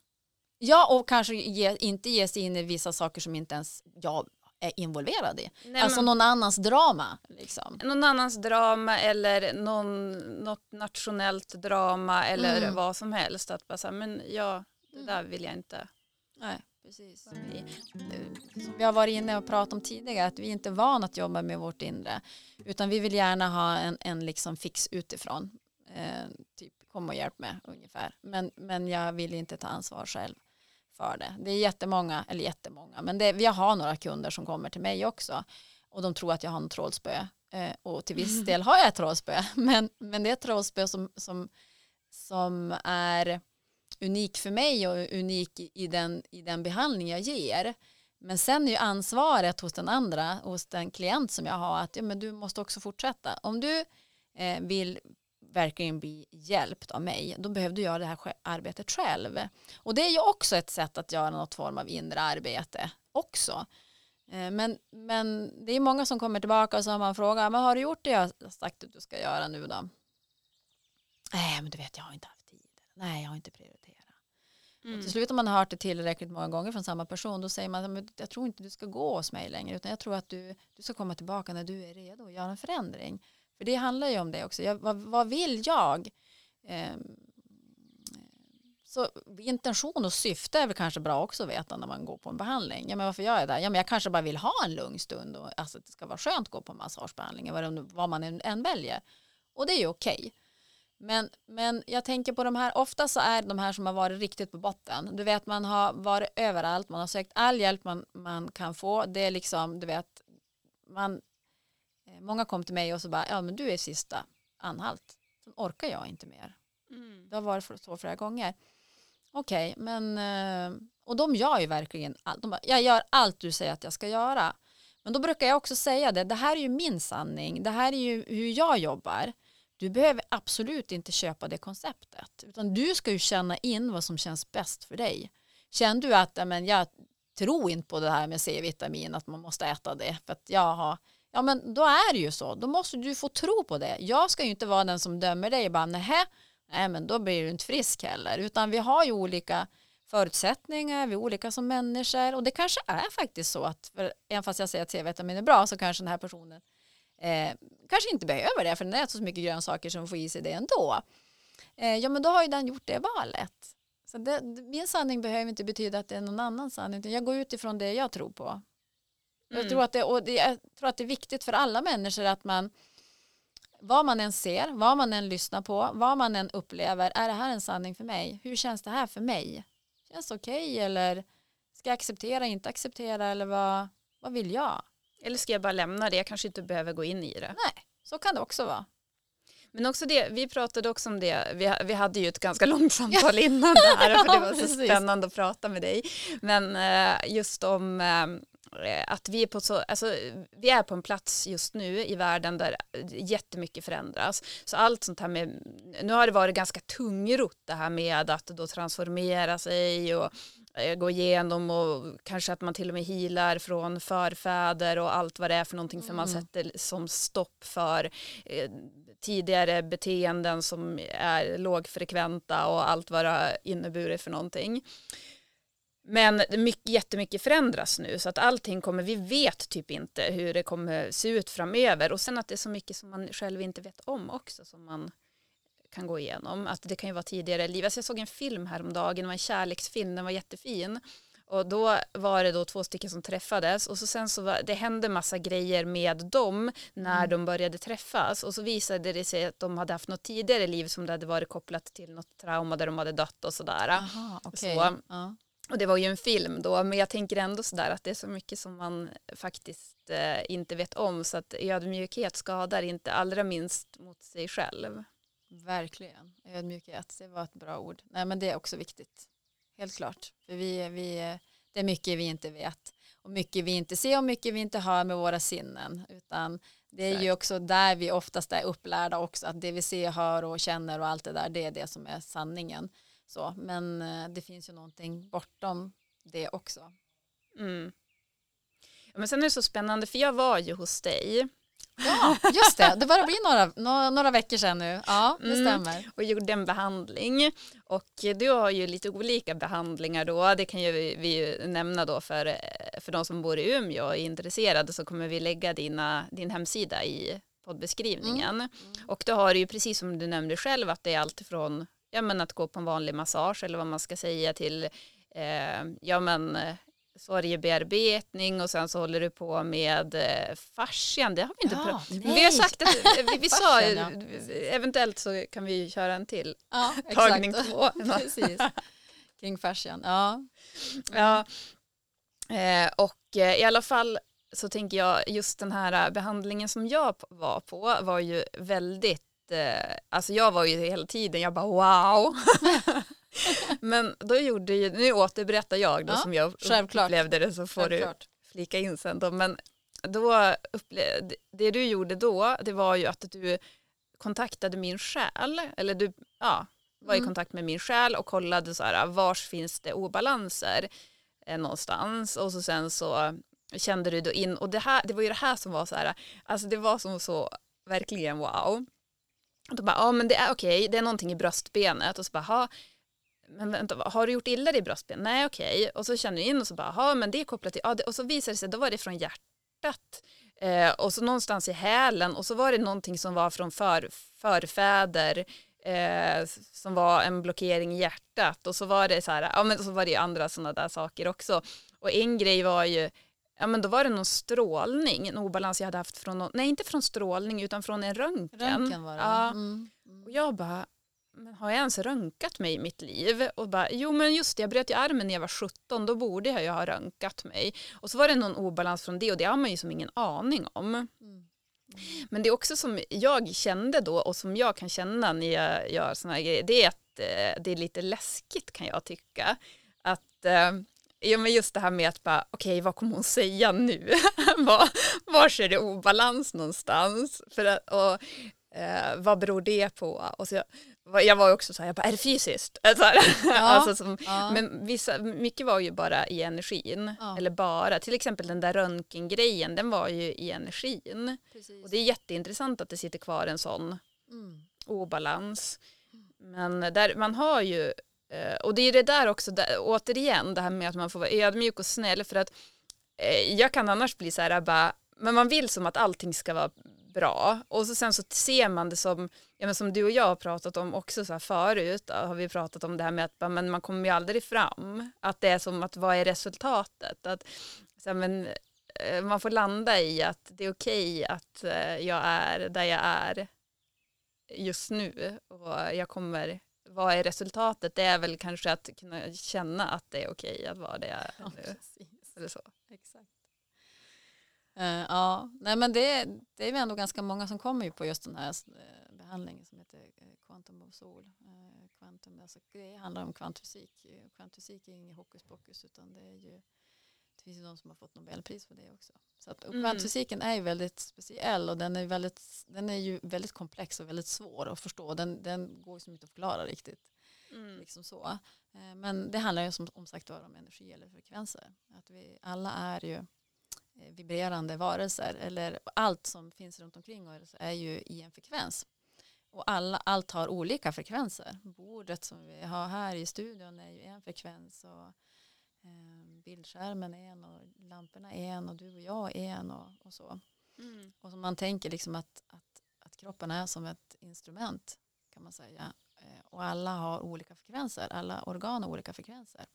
Ja, och kanske ge, inte ge sig in i vissa saker som inte ens jag är involverad i. Nej, alltså någon annans drama. Liksom. Någon annans drama eller någon, något nationellt drama eller mm. vad som helst. Att bara säga, men ja, det mm. där vill jag inte. Nej, precis. Vi, som vi har varit inne och pratat om tidigare, att vi inte är vana att jobba med vårt inre. Utan vi vill gärna ha en, en liksom fix utifrån. Eh, typ kom och hjälp mig ungefär. Men, men jag vill inte ta ansvar själv för det. Det är jättemånga, eller jättemånga, men det, vi har några kunder som kommer till mig också och de tror att jag har en trollspö eh, och till viss del har jag ett trollspö men, men det är ett trollspö som, som, som är unik för mig och unik i den, i den behandling jag ger. Men sen är ju ansvaret hos den andra, hos den klient som jag har, att ja, men du måste också fortsätta. Om du eh, vill verkligen bli hjälpt av mig, då behöver du göra det här arbetet själv. Och det är ju också ett sätt att göra något form av inre arbete också. Eh, men, men det är många som kommer tillbaka och så har man frågat, men har du gjort det jag har sagt att du ska göra nu då? Nej, men du vet, jag har inte haft tid. Nej, jag har inte prioriterat. Mm. Och till slut om man har hört det tillräckligt många gånger från samma person, då säger man, jag tror inte du ska gå hos mig längre, utan jag tror att du, du ska komma tillbaka när du är redo och göra en förändring. För det handlar ju om det också. Jag, vad, vad, vill jag? Eh, så intention och syfte är väl kanske bra också att veta när man går på en behandling. Ja, men varför gör jag det? Ja, men jag kanske bara vill ha en lugn stund och alltså, det ska vara skönt att gå på massagebehandling vad, vad man än väljer. Och det är ju okej. Okay. Men, men jag tänker på de här, ofta så är de här som har varit riktigt på botten. Du vet man har varit överallt, man har sökt all hjälp man, man kan få. Det är liksom, du vet, man Eh, många kom till mig och så bara, ja men du är sista anhalt. Sen orkar jag inte mer. Mm. Det har varit så flera gånger. Okej, okay, men eh, och de gör ju verkligen allt. De bara, jag gör allt du säger att jag ska göra. Men då brukar jag också säga det, det här är ju min sanning, det här är ju hur jag jobbar. Du behöver absolut inte köpa det konceptet, utan du ska ju känna in vad som känns bäst för dig. Känner du att men jag tror inte på det här med C-vitamin, att man måste äta det, för att jag har ja men då är det ju så. Då måste du få tro på det. Jag ska ju inte vara den som dömer dig och bara nej, nej men då blir du inte frisk heller. Utan vi har ju olika förutsättningar, vi är olika som människor och det kanske är faktiskt så att för, även fast jag säger att C-vitamin är bra så kanske den här personen eh, kanske inte behöver det för den äter så mycket grönsaker som får i sig det ändå. Eh, ja men då har ju den gjort det valet. Så det, min sanning behöver inte betyda att det är någon annan sanning. Jag går utifrån det jag tror på. Mm. Jag, tror att det, och det, jag tror att det är viktigt för alla människor att man vad man än ser, vad man än lyssnar på, vad man än upplever, är det här en sanning för mig? Hur känns det här för mig? Känns det okej okay, eller ska jag acceptera, inte acceptera eller vad, vad vill jag? Eller ska jag bara lämna det, jag kanske inte behöver gå in i det. Nej, så kan det också vara. Men också det, vi pratade också om det, vi, vi hade ju ett ganska långt samtal innan det här, för det var så spännande att prata med dig. Men eh, just om eh, att vi är, på så, alltså, vi är på en plats just nu i världen där jättemycket förändras. Så allt sånt här med, nu har det varit ganska tungrot det här med att då transformera sig och gå igenom och kanske att man till och med healar från förfäder och allt vad det är för någonting för man Mm. sätter som stopp för eh, tidigare beteenden som är lågfrekventa och allt vad det har inneburit för någonting. Men mycket, jättemycket förändras nu så att allting kommer, vi vet typ inte hur det kommer se ut framöver och sen att det är så mycket som man själv inte vet om också som man kan gå igenom. Att det kan ju vara tidigare liv. Alltså jag såg en film häromdagen, det var en kärleksfilm, den var jättefin. Och då var det då två stycken som träffades och så sen så var, det hände massa grejer med dem när Mm. de började träffas och så visade det sig att de hade haft något tidigare liv som det hade varit kopplat till något trauma där de hade dött och sådär. Aha, okej. Så. Ja. Och det var ju en film då, men jag tänker ändå sådär att det är så mycket som man faktiskt eh, inte vet om så att ödmjukhet skadar inte allra minst mot sig själv. Verkligen. Ödmjukhet, det var ett bra ord. Nej men det är också viktigt. Helt klart. För vi, vi, det är mycket vi inte vet. Och mycket vi inte ser och mycket vi inte hör med våra sinnen. Utan det är ju Exakt. också där vi oftast är upplärda också. Att det vi ser, hör och känner och allt det där, det är det som är sanningen. Så, men eh, det finns ju någonting bortom det också. Mm. Men sen är det så spännande för jag var ju hos dig Ja, just det. Det börjar bli några, några, några veckor sedan nu. Ja, det Mm. stämmer. och gjorde en behandling och du har ju lite olika behandlingar då. Det kan ju vi, vi nämna då för, eh, för de som bor i Umeå och är intresserade så kommer vi lägga dina, din hemsida i poddbeskrivningen. Och då har du ju precis som du nämnde själv att det är allt från ja, men att gå på en vanlig massage eller vad man ska säga till eh, ja, men, sorgebearbetning och sen så håller du på med eh, fascian. Det har vi inte Ja, pratat. Men Vi har sagt att vi, vi sa Fascian, eventuellt så kan vi köra en till. Ja, Tagning två. Precis. Kring fashion. Ja. Ja. Eh, och eh, i alla fall så tänker jag just den här behandlingen som jag var på var ju väldigt, eh, alltså jag var ju hela tiden, jag bara wow. Men då gjorde ju, nu återberättar jag då Ja, som jag självklart. upplevde det så får du Självklart. flika in sen då. Men då upple- det du gjorde då, det var ju att du kontaktade min själ, eller du ja, var i Mm. kontakt med min själ och kollade så här, vars finns det obalanser eh, någonstans och så sen så kände du då in, och det, här, det var ju det här som var så här, alltså det var som så verkligen wow. Och då bara, ja men det är okej, det är någonting i bröstbenet och så bara, men vänta, har du gjort illa dig i bröstbenet? Nej okej, och så känner du in och så bara, ja men det är kopplat till, ja, och så visade det sig, då var det från hjärtat eh, och så någonstans i hälen och så var det någonting som var från för, förfäder eh, som var en blockering i hjärtat och så var det så här, ja men så var det andra sådana där saker också. Och en grej var ju, ja men då var det någon strålning, en obalans jag hade haft från, någon, nej inte från strålning utan från en röntgen. Röntgen var det. Ja. Mm. Och jag bara, men har jag ens röntgat mig i mitt liv? Och bara, jo men just det, jag bröt ju armen när jag var 17, då borde jag ju ha röntgat mig. Och så var det någon obalans från det och det har man ju som ingen aning om. Mm. Men det är också som jag kände då och som jag kan känna när jag gör såna här grejer, det är att eh, det är lite läskigt kan jag tycka. Att, eh, ja men just det här med att bara, okej vad kommer hon säga nu? var, var är det obalans någonstans? För att, och, eh, vad beror det på? Och så jag, var ju också så här, jag bara, är det fysiskt? Så här, alltså som, Ja. men vissa, mycket var ju bara i energin. Ja. Eller bara, till exempel den där röntgengrejen, den var ju i energin. Precis. Och det är jätteintressant att det sitter kvar en sån Mm. obalans. Men där, man har ju, eh, och det är det där också, där, återigen det här med att man får vara ödmjuk och snäll för att eh, jag kan annars bli så här bara, men man vill som att allting ska vara bra och så sen så ser man det som, ja, men som du och jag har pratat om också så här förut, då, har vi pratat om det här med att men man kommer ju aldrig fram, att det är som att vad är resultatet? Att, så här, men, eh, man får landa i att det är okej att eh, jag är där jag är just nu och jag kommer, vad är resultatet? Det är väl kanske att kunna känna att det är okej att vara det jag är Ja, nu. precis. Eller så. Eh, ja, nej men det, det är ju ändå ganska många som kommer ju på just den här eh, behandlingen som heter eh, Quantum of Soul. Eh, Quantum, alltså, det handlar om kvantfysik. Kvantfysik är inget hokus pokus utan det är ju det finns ju de som har fått Nobelpris för det också. Så att, Mm. kvantfysiken är ju väldigt speciell och den är, väldigt, den är ju väldigt komplex och väldigt svår att förstå. Den, den går ju som inte att förklara riktigt. Mm. Liksom så. Men det handlar ju som om sagt var om energi eller frekvenser. Att vi alla är ju vibrerande varelser eller allt som finns runt omkring oss är ju i en frekvens. Och alla, allt har olika frekvenser. Bordet som vi har här i studion är ju en frekvens och eh, bildskärmen är en och lamporna är en och du och jag är en och, och så. Mm. Och så man tänker liksom att, att, att kroppen är som ett instrument kan man säga. Eh, Och alla har olika frekvenser, alla organ har olika frekvenser.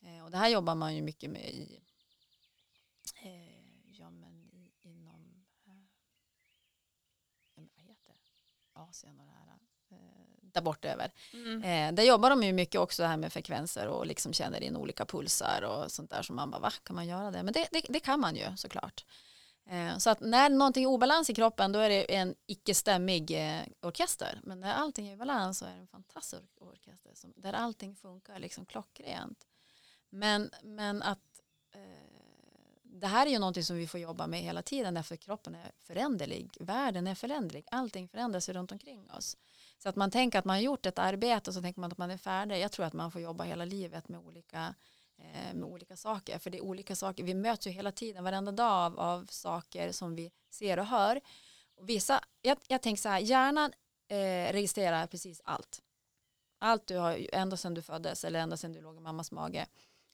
Eh, Och det här jobbar man ju mycket med i, eh, ja, men i inom eh, vad heter det? Asien och det här. eh, Där bortöver. Mm. Eh, där jobbar de ju mycket också här med frekvenser och liksom känner in olika pulsar och sånt där som man bara, va, kan man göra det? Men det, det, det kan man ju såklart. Eh, så att när någonting är obalans i kroppen då är det en icke-stämmig eh, orkester. Men när allting är i balans så är det en fantastisk or- orkester som, där allting funkar liksom klockrent. Men, men att eh, det här är ju någonting som vi får jobba med hela tiden därför kroppen är föränderlig. Världen är föränderlig. Allting förändras runt omkring oss. Så att man tänker att man har gjort ett arbete och så tänker man att man är färdig. Jag tror att man får jobba hela livet med olika, eh, med olika saker. För det är olika saker. Vi möts ju hela tiden, varenda dag av, av saker som vi ser och hör. Och vissa, jag, jag tänker så här, hjärnan eh, registrerar precis allt. Allt du har, ända sedan du föddes eller ända sedan du låg i mammas mage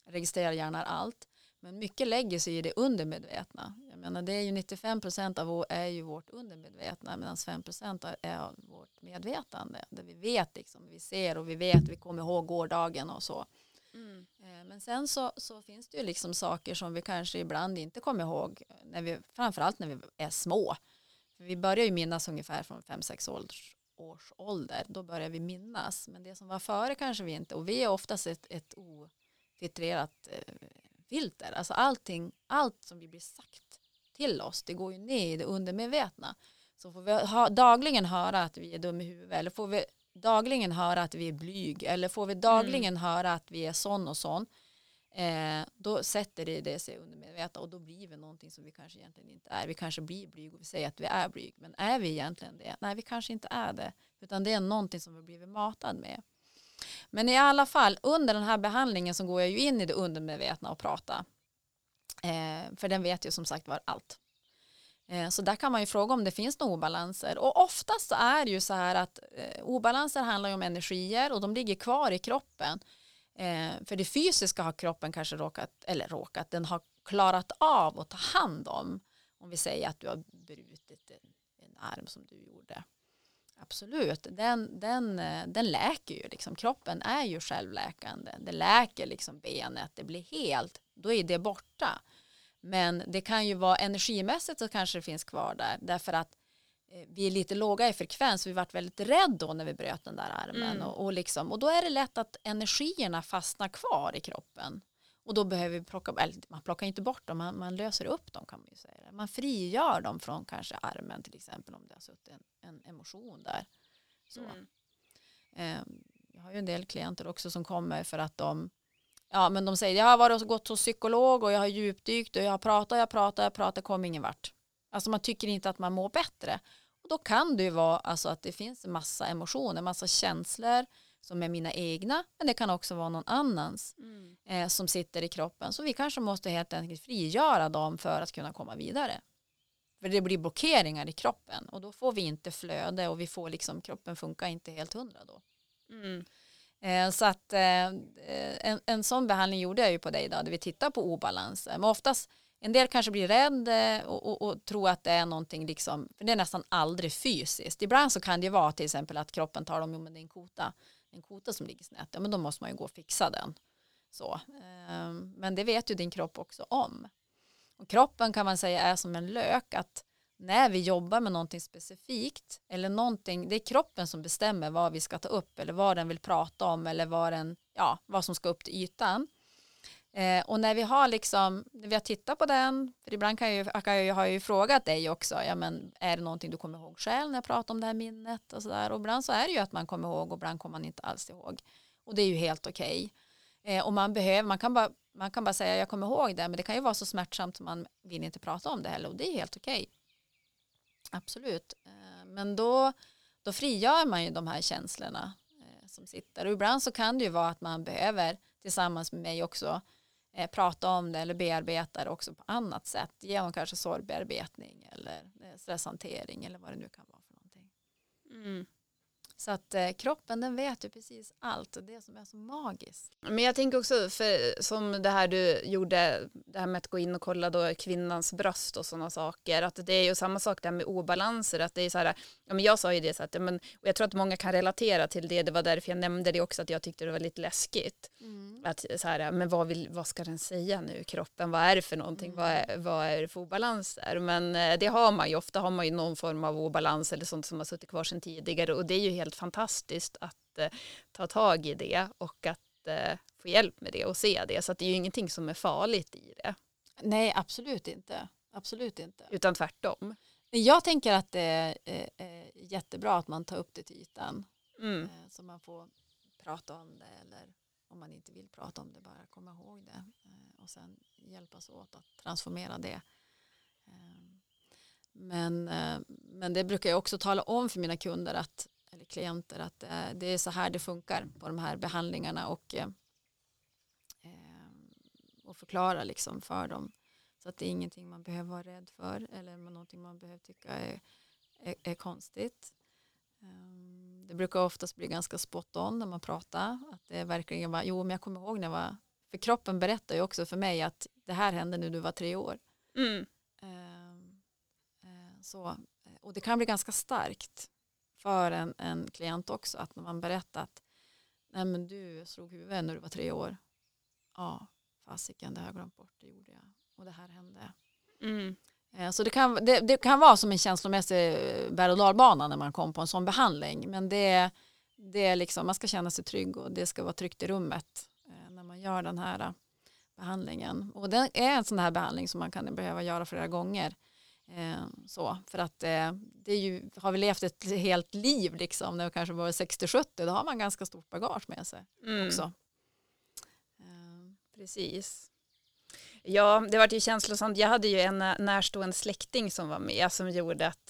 registrerar hjärnan allt. Men mycket lägger sig i det undermedvetna. Jag menar, det är ju 95 procent av är ju vårt undermedvetna medan 5 procent är vårt medvetande. Där vi vet, liksom, vi ser och vi vet, vi kommer ihåg gårdagen och så. Mm. Eh, Men sen så, så finns det ju liksom saker som vi kanske ibland inte kommer ihåg, när vi, framförallt när vi är små. För vi börjar ju minnas ungefär från 5-6 års, års ålder, då börjar vi minnas. Men det som var före kanske vi inte, och vi är oftast ett, ett ofiltrerat eh, filter. Alltså allting, allt som vi blir sagt till oss, det går ju ner i det undermedvetna. Så får vi ha, dagligen höra att vi är dum i huvudet, eller får vi dagligen höra att vi är blyg, eller får vi dagligen höra att vi är sån och sån, eh, då sätter det det sig undermedvetna och då blir vi någonting som vi kanske egentligen inte är. Vi kanske blir blyg och vi säger att vi är blyg, men är vi egentligen det? Nej, vi kanske inte är det, utan det är någonting som vi blivit matad med. Men i alla fall, under den här behandlingen så går jag ju in i det undermedvetna och pratar. Eh, för den vet ju som sagt var allt. Eh, så där kan man ju fråga om det finns några obalanser. Och oftast så är det ju så här att eh, obalanser handlar ju om energier och de ligger kvar i kroppen. Eh, för det fysiska har kroppen kanske råkat, eller råkat, den har klarat av att ta hand om. Om vi säger att du har brutit en, en arm som du gjorde. Absolut, den, den, eh, den läker ju. Liksom. Kroppen är ju självläkande. Det läker liksom benet, det blir helt. Då är det borta. Men det kan ju vara energimässigt så kanske det finns kvar där. Därför att eh, vi är lite låga i frekvens. Vi varit väldigt rädda då när vi bröt den där armen. Mm. Och, och, liksom, och då är det lätt att energierna fastnar kvar i kroppen. Och då behöver vi plocka, eller man plockar inte bort dem, man, man löser upp dem kan man ju säga. Man frigör dem från kanske armen till exempel om det har suttit en, en emotion där. Så. Mm. Eh, jag har ju en del klienter också som kommer för att de Ja men de säger jag har varit och gått hos psykolog och jag har djupdykt och jag har pratat, jag pratat, jag pratat, kom ingen vart. Alltså man tycker inte att man mår bättre. Och då kan det ju vara alltså att det finns en massa emotioner, massa känslor som är mina egna, men det kan också vara någon annans Mm. eh, som sitter i kroppen. Så vi kanske måste helt enkelt frigöra dem för att kunna komma vidare. För det blir blockeringar i kroppen och då får vi inte flöde och vi får liksom, kroppen funkar inte helt hundra då. Mm. Eh, så att eh, en, en sån behandling gjorde jag ju på dig då, där vi tittar på obalanser. Men oftast, en del kanske blir rädd eh, och, och, och tror att det är någonting, liksom, för det är nästan aldrig fysiskt. Ibland så kan det vara till exempel att kroppen tar om, jo men det är en kota, en kota som ligger snett, ja men då måste man ju gå och fixa den. Så. Ehm, men det vet ju din kropp också om. Och kroppen kan man säga är som en lök, att när vi jobbar med någonting specifikt eller någonting, det är kroppen som bestämmer vad vi ska ta upp eller vad den vill prata om eller vad, den, ja, vad som ska upp till ytan. Eh, och när vi har liksom, när vi har tittat på den, för ibland kan jag, ju- kan jag, har jag ju frågat dig också, ja men är det någonting du kommer ihåg själv när jag pratar om det här minnet och sådär. Och ibland så är det ju att man kommer ihåg och ibland kommer man inte alls ihåg. Och det är ju helt okej. Eh, och man behöver, man kan, bara, man kan bara säga jag kommer ihåg det, men det kan ju vara så smärtsamt som man vill inte prata om det heller och det är helt okej. Absolut. Eh, Men då, då frigör man ju de här känslorna. Eh, som sitter. Och ibland så kan det ju vara att man behöver tillsammans med mig också eh, prata om det eller bearbeta det också på annat sätt genom kanske sorgbearbetning eller eh, stresshantering eller vad det nu kan vara för någonting. Mm. Så att eh, kroppen den vet ju precis allt och det som är så magiskt. Men jag tänker också, för, som det här du gjorde, det här med att gå in och kolla då kvinnans bröst och sådana saker, att det är ju samma sak där med obalanser, att det är så här, ja men jag sa ju det så att, ja, men, och jag tror att många kan relatera till det, det var därför jag nämnde det också, att jag tyckte det var lite läskigt. Att så här, men vad, vill, vad ska den säga nu, kroppen, vad är det för någonting, vad, är, vad är det för obalanser? Men eh, det har man ju, ofta har man ju någon form av obalans eller sånt som har suttit kvar sedan tidigare och det är ju helt fantastiskt att eh, ta tag i det och att eh, få hjälp med det och se det. Så att det är ju ingenting som är farligt i det, Nej, absolut inte. Absolut inte. utan tvärtom. Jag tänker att det är eh, eh, jättebra att man tar upp det till ytan Mm. eh, så man får prata om det eller om man inte vill prata om det bara komma ihåg det eh, och sen hjälpas åt att transformera det. Men, men det brukar jag också tala om för mina kunder att, eller klienter att eh, det är så här det funkar på de här behandlingarna och, eh, eh, och förklara liksom för dem så att det är ingenting man behöver vara rädd för eller någonting man behöver tycka är, är, är konstigt. Um, det brukar oftast bli ganska spot on när man pratar. Att det verkligen var, jo men jag kommer ihåg när jag var, för kroppen berättar ju också för mig att det här hände när du var tre år. Mm. Um, eh, så, och det kan bli ganska starkt för en, en klient också att när man berättar att nej men du slog huvudet när du var tre år. Ja, fasiken det har jag glömt bort, det gjorde jag. Och det här hände. Mm. Eh, Så det kan, det, det kan vara som en känslomässig eh, berg och dalbana när man kommer på en sån behandling. Men det, det är liksom, man ska känna sig trygg och det ska vara tryggt i rummet eh, när man gör den här eh, behandlingen. Och det är en sån här behandling som man kan behöva göra flera gånger. Eh, Så, för att eh, det är ju, har vi levt ett helt liv liksom, när vi kanske var 60-70, då har man ganska stort bagage med sig Mm. också. Eh, Precis. Ja, det var ju känslosamt. Jag hade ju en närstående släkting som var med som gjorde att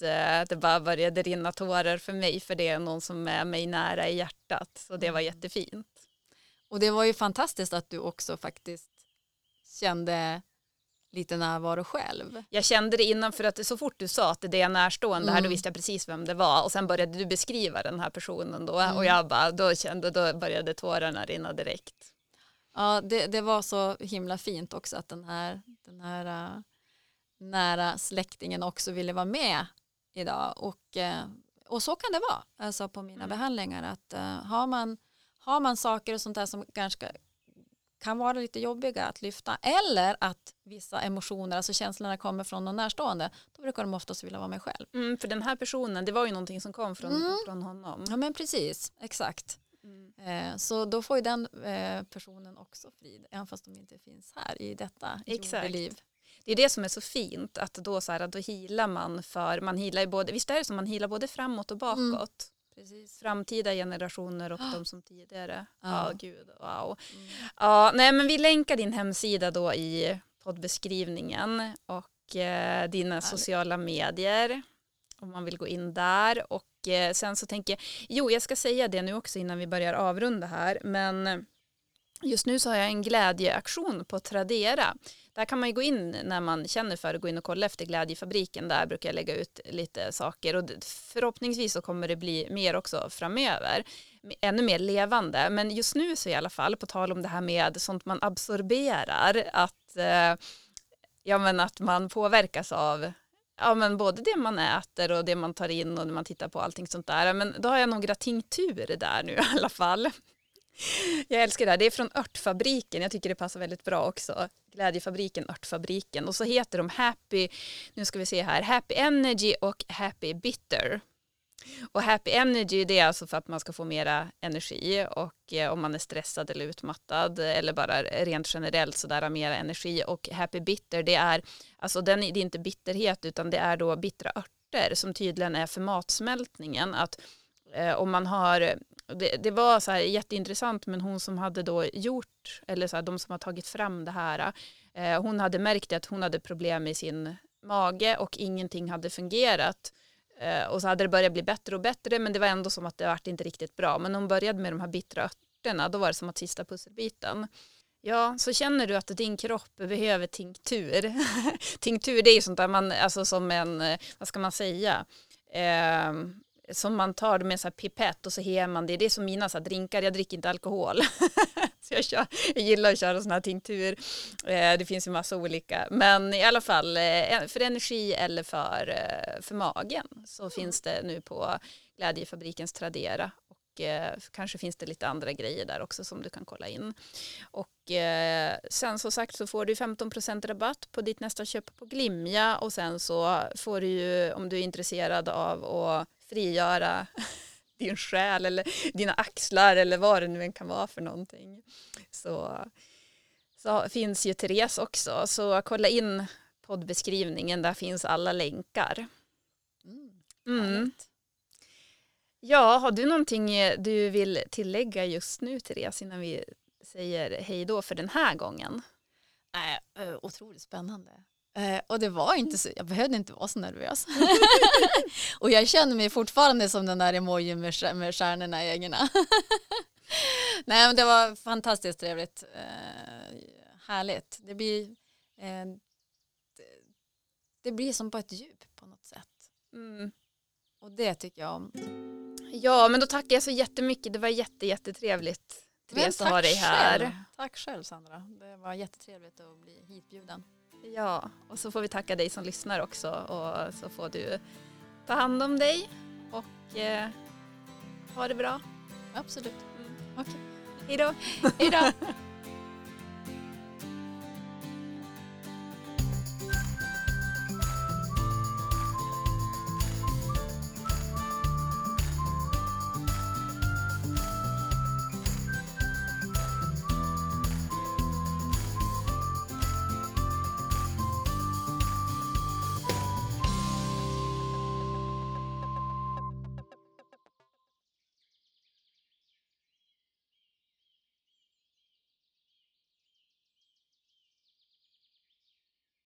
det bara började rinna tårar för mig för det är någon som är mig nära i hjärtat. Så det var jättefint. Och det var ju fantastiskt att du också faktiskt kände lite närvaro själv. Jag kände det innan för att så fort du sa att det är närstående här då Mm. visste jag precis vem det var och sen började du beskriva den här personen då Mm. och jag bara då kände då började tårarna rinna direkt. Ja, det, det var så himla fint också att den här, den här äh, nära släktingen också ville vara med idag. Och, äh, och så kan det vara alltså på mina Mm. behandlingar. Att äh, har, man, har man saker och sånt där som kanske kan vara lite jobbiga att lyfta eller att vissa emotioner, alltså känslorna kommer från någon närstående, då brukar de oftast vilja vara med själv. Mm, för den här personen, det var ju någonting som kom från, Mm. från honom. Ja men precis, exakt. Mm. Eh, Så då får ju den eh, personen också frid, även fast de inte finns här i detta jordeliv. Det är det som är så fint, att då, så här, då healar man för, man healar både, visst är det som man healar både framåt och bakåt? Precis. Framtida generationer och de som tidigare. Ja, Ja. gud, wow. Mm. Ja, nej, men vi länkar din hemsida då i poddbeskrivningen och eh, dina sociala medier om man vill gå in där. Och eh, sen så tänker jag, jo jag ska säga det nu också innan vi börjar avrunda här, men just nu så har jag en glädjeaktion på Tradera. Där kan man ju gå in när man känner för att gå in och kolla efter Glädjefabriken. Där brukar jag lägga ut lite saker och förhoppningsvis så kommer det bli mer också framöver. Ännu mer levande. Men just nu så i alla fall, på tal om det här med sånt man absorberar, att, eh, ja, men att man påverkas av ja, men både det man äter och det man tar in och när man tittar på allting sånt där. Men då har jag några tinktur där nu i alla fall. Jag älskar det här. Det är från Örtfabriken. Jag tycker det passar väldigt bra också. Glädjefabriken, Örtfabriken. Och så heter de Happy, nu ska vi se här, Happy Energy och Happy Bitter. Och Happy Energy det är alltså för att man ska få mera energi och eh, om man är stressad eller utmattad eller bara rent generellt sådär mera energi och Happy Bitter det är alltså den, det är inte bitterhet utan det är då bittra örter som tydligen är för matsmältningen att eh, om man har det, det var så här jätteintressant men hon som hade då gjort eller så här, de som har tagit fram det här eh, hon hade märkt att hon hade problem med sin mage och ingenting hade fungerat Eh, och så hade det börjat bli bättre och bättre men det var ändå som att det vart inte riktigt bra. Men hon började med de här bittra örterna då var det som att sista pusselbiten. Ja, så känner du att din kropp behöver tinktur. tinktur det är ju sånt där man, alltså som en, eh, vad ska man säga, eh, som man tar med en pipett och så hejar man det. Det är som mina så här, drinkar, jag dricker inte alkohol. så jag, kör, jag gillar att köra sådana här tinktur. Eh, det finns ju massa olika. Men i alla fall eh, för energi eller för, eh, för magen så mm. finns det nu på Glädjefabrikens Tradera. Och kanske finns det lite andra grejer där också som du kan kolla in. Och sen som sagt så får du 15% rabatt på ditt nästa köp på Glimja och sen så får du ju om du är intresserad av att frigöra din själ eller dina axlar eller vad det nu än kan vara för någonting. Så, så finns ju Therese också, så kolla in poddbeskrivningen, där finns alla länkar. Mm, mm. Ja, har du någonting du vill tillägga just nu Therese innan vi säger hej då för den här gången? Äh, otroligt spännande. Eh, och det var inte så, jag behövde inte vara så nervös. och jag känner mig fortfarande som den där emojin med, med stjärnorna i ögonen. Nej men det var fantastiskt trevligt. Eh, härligt. Det blir, eh, det, det, blir som på ett djup på något sätt. Mm. Och det tycker jag om. Ja men då tackar jag så jättemycket. Det var jätte, jättetrevligt. Therese att ha dig här. Själv. Tack själv Sandra. Det var jättetrevligt att bli hitbjuden. Ja, och så får vi tacka dig som lyssnar också och så får du ta hand om dig och eh, ha det bra. Absolut. Mm. Okej. Okay. Hej då. Hej då.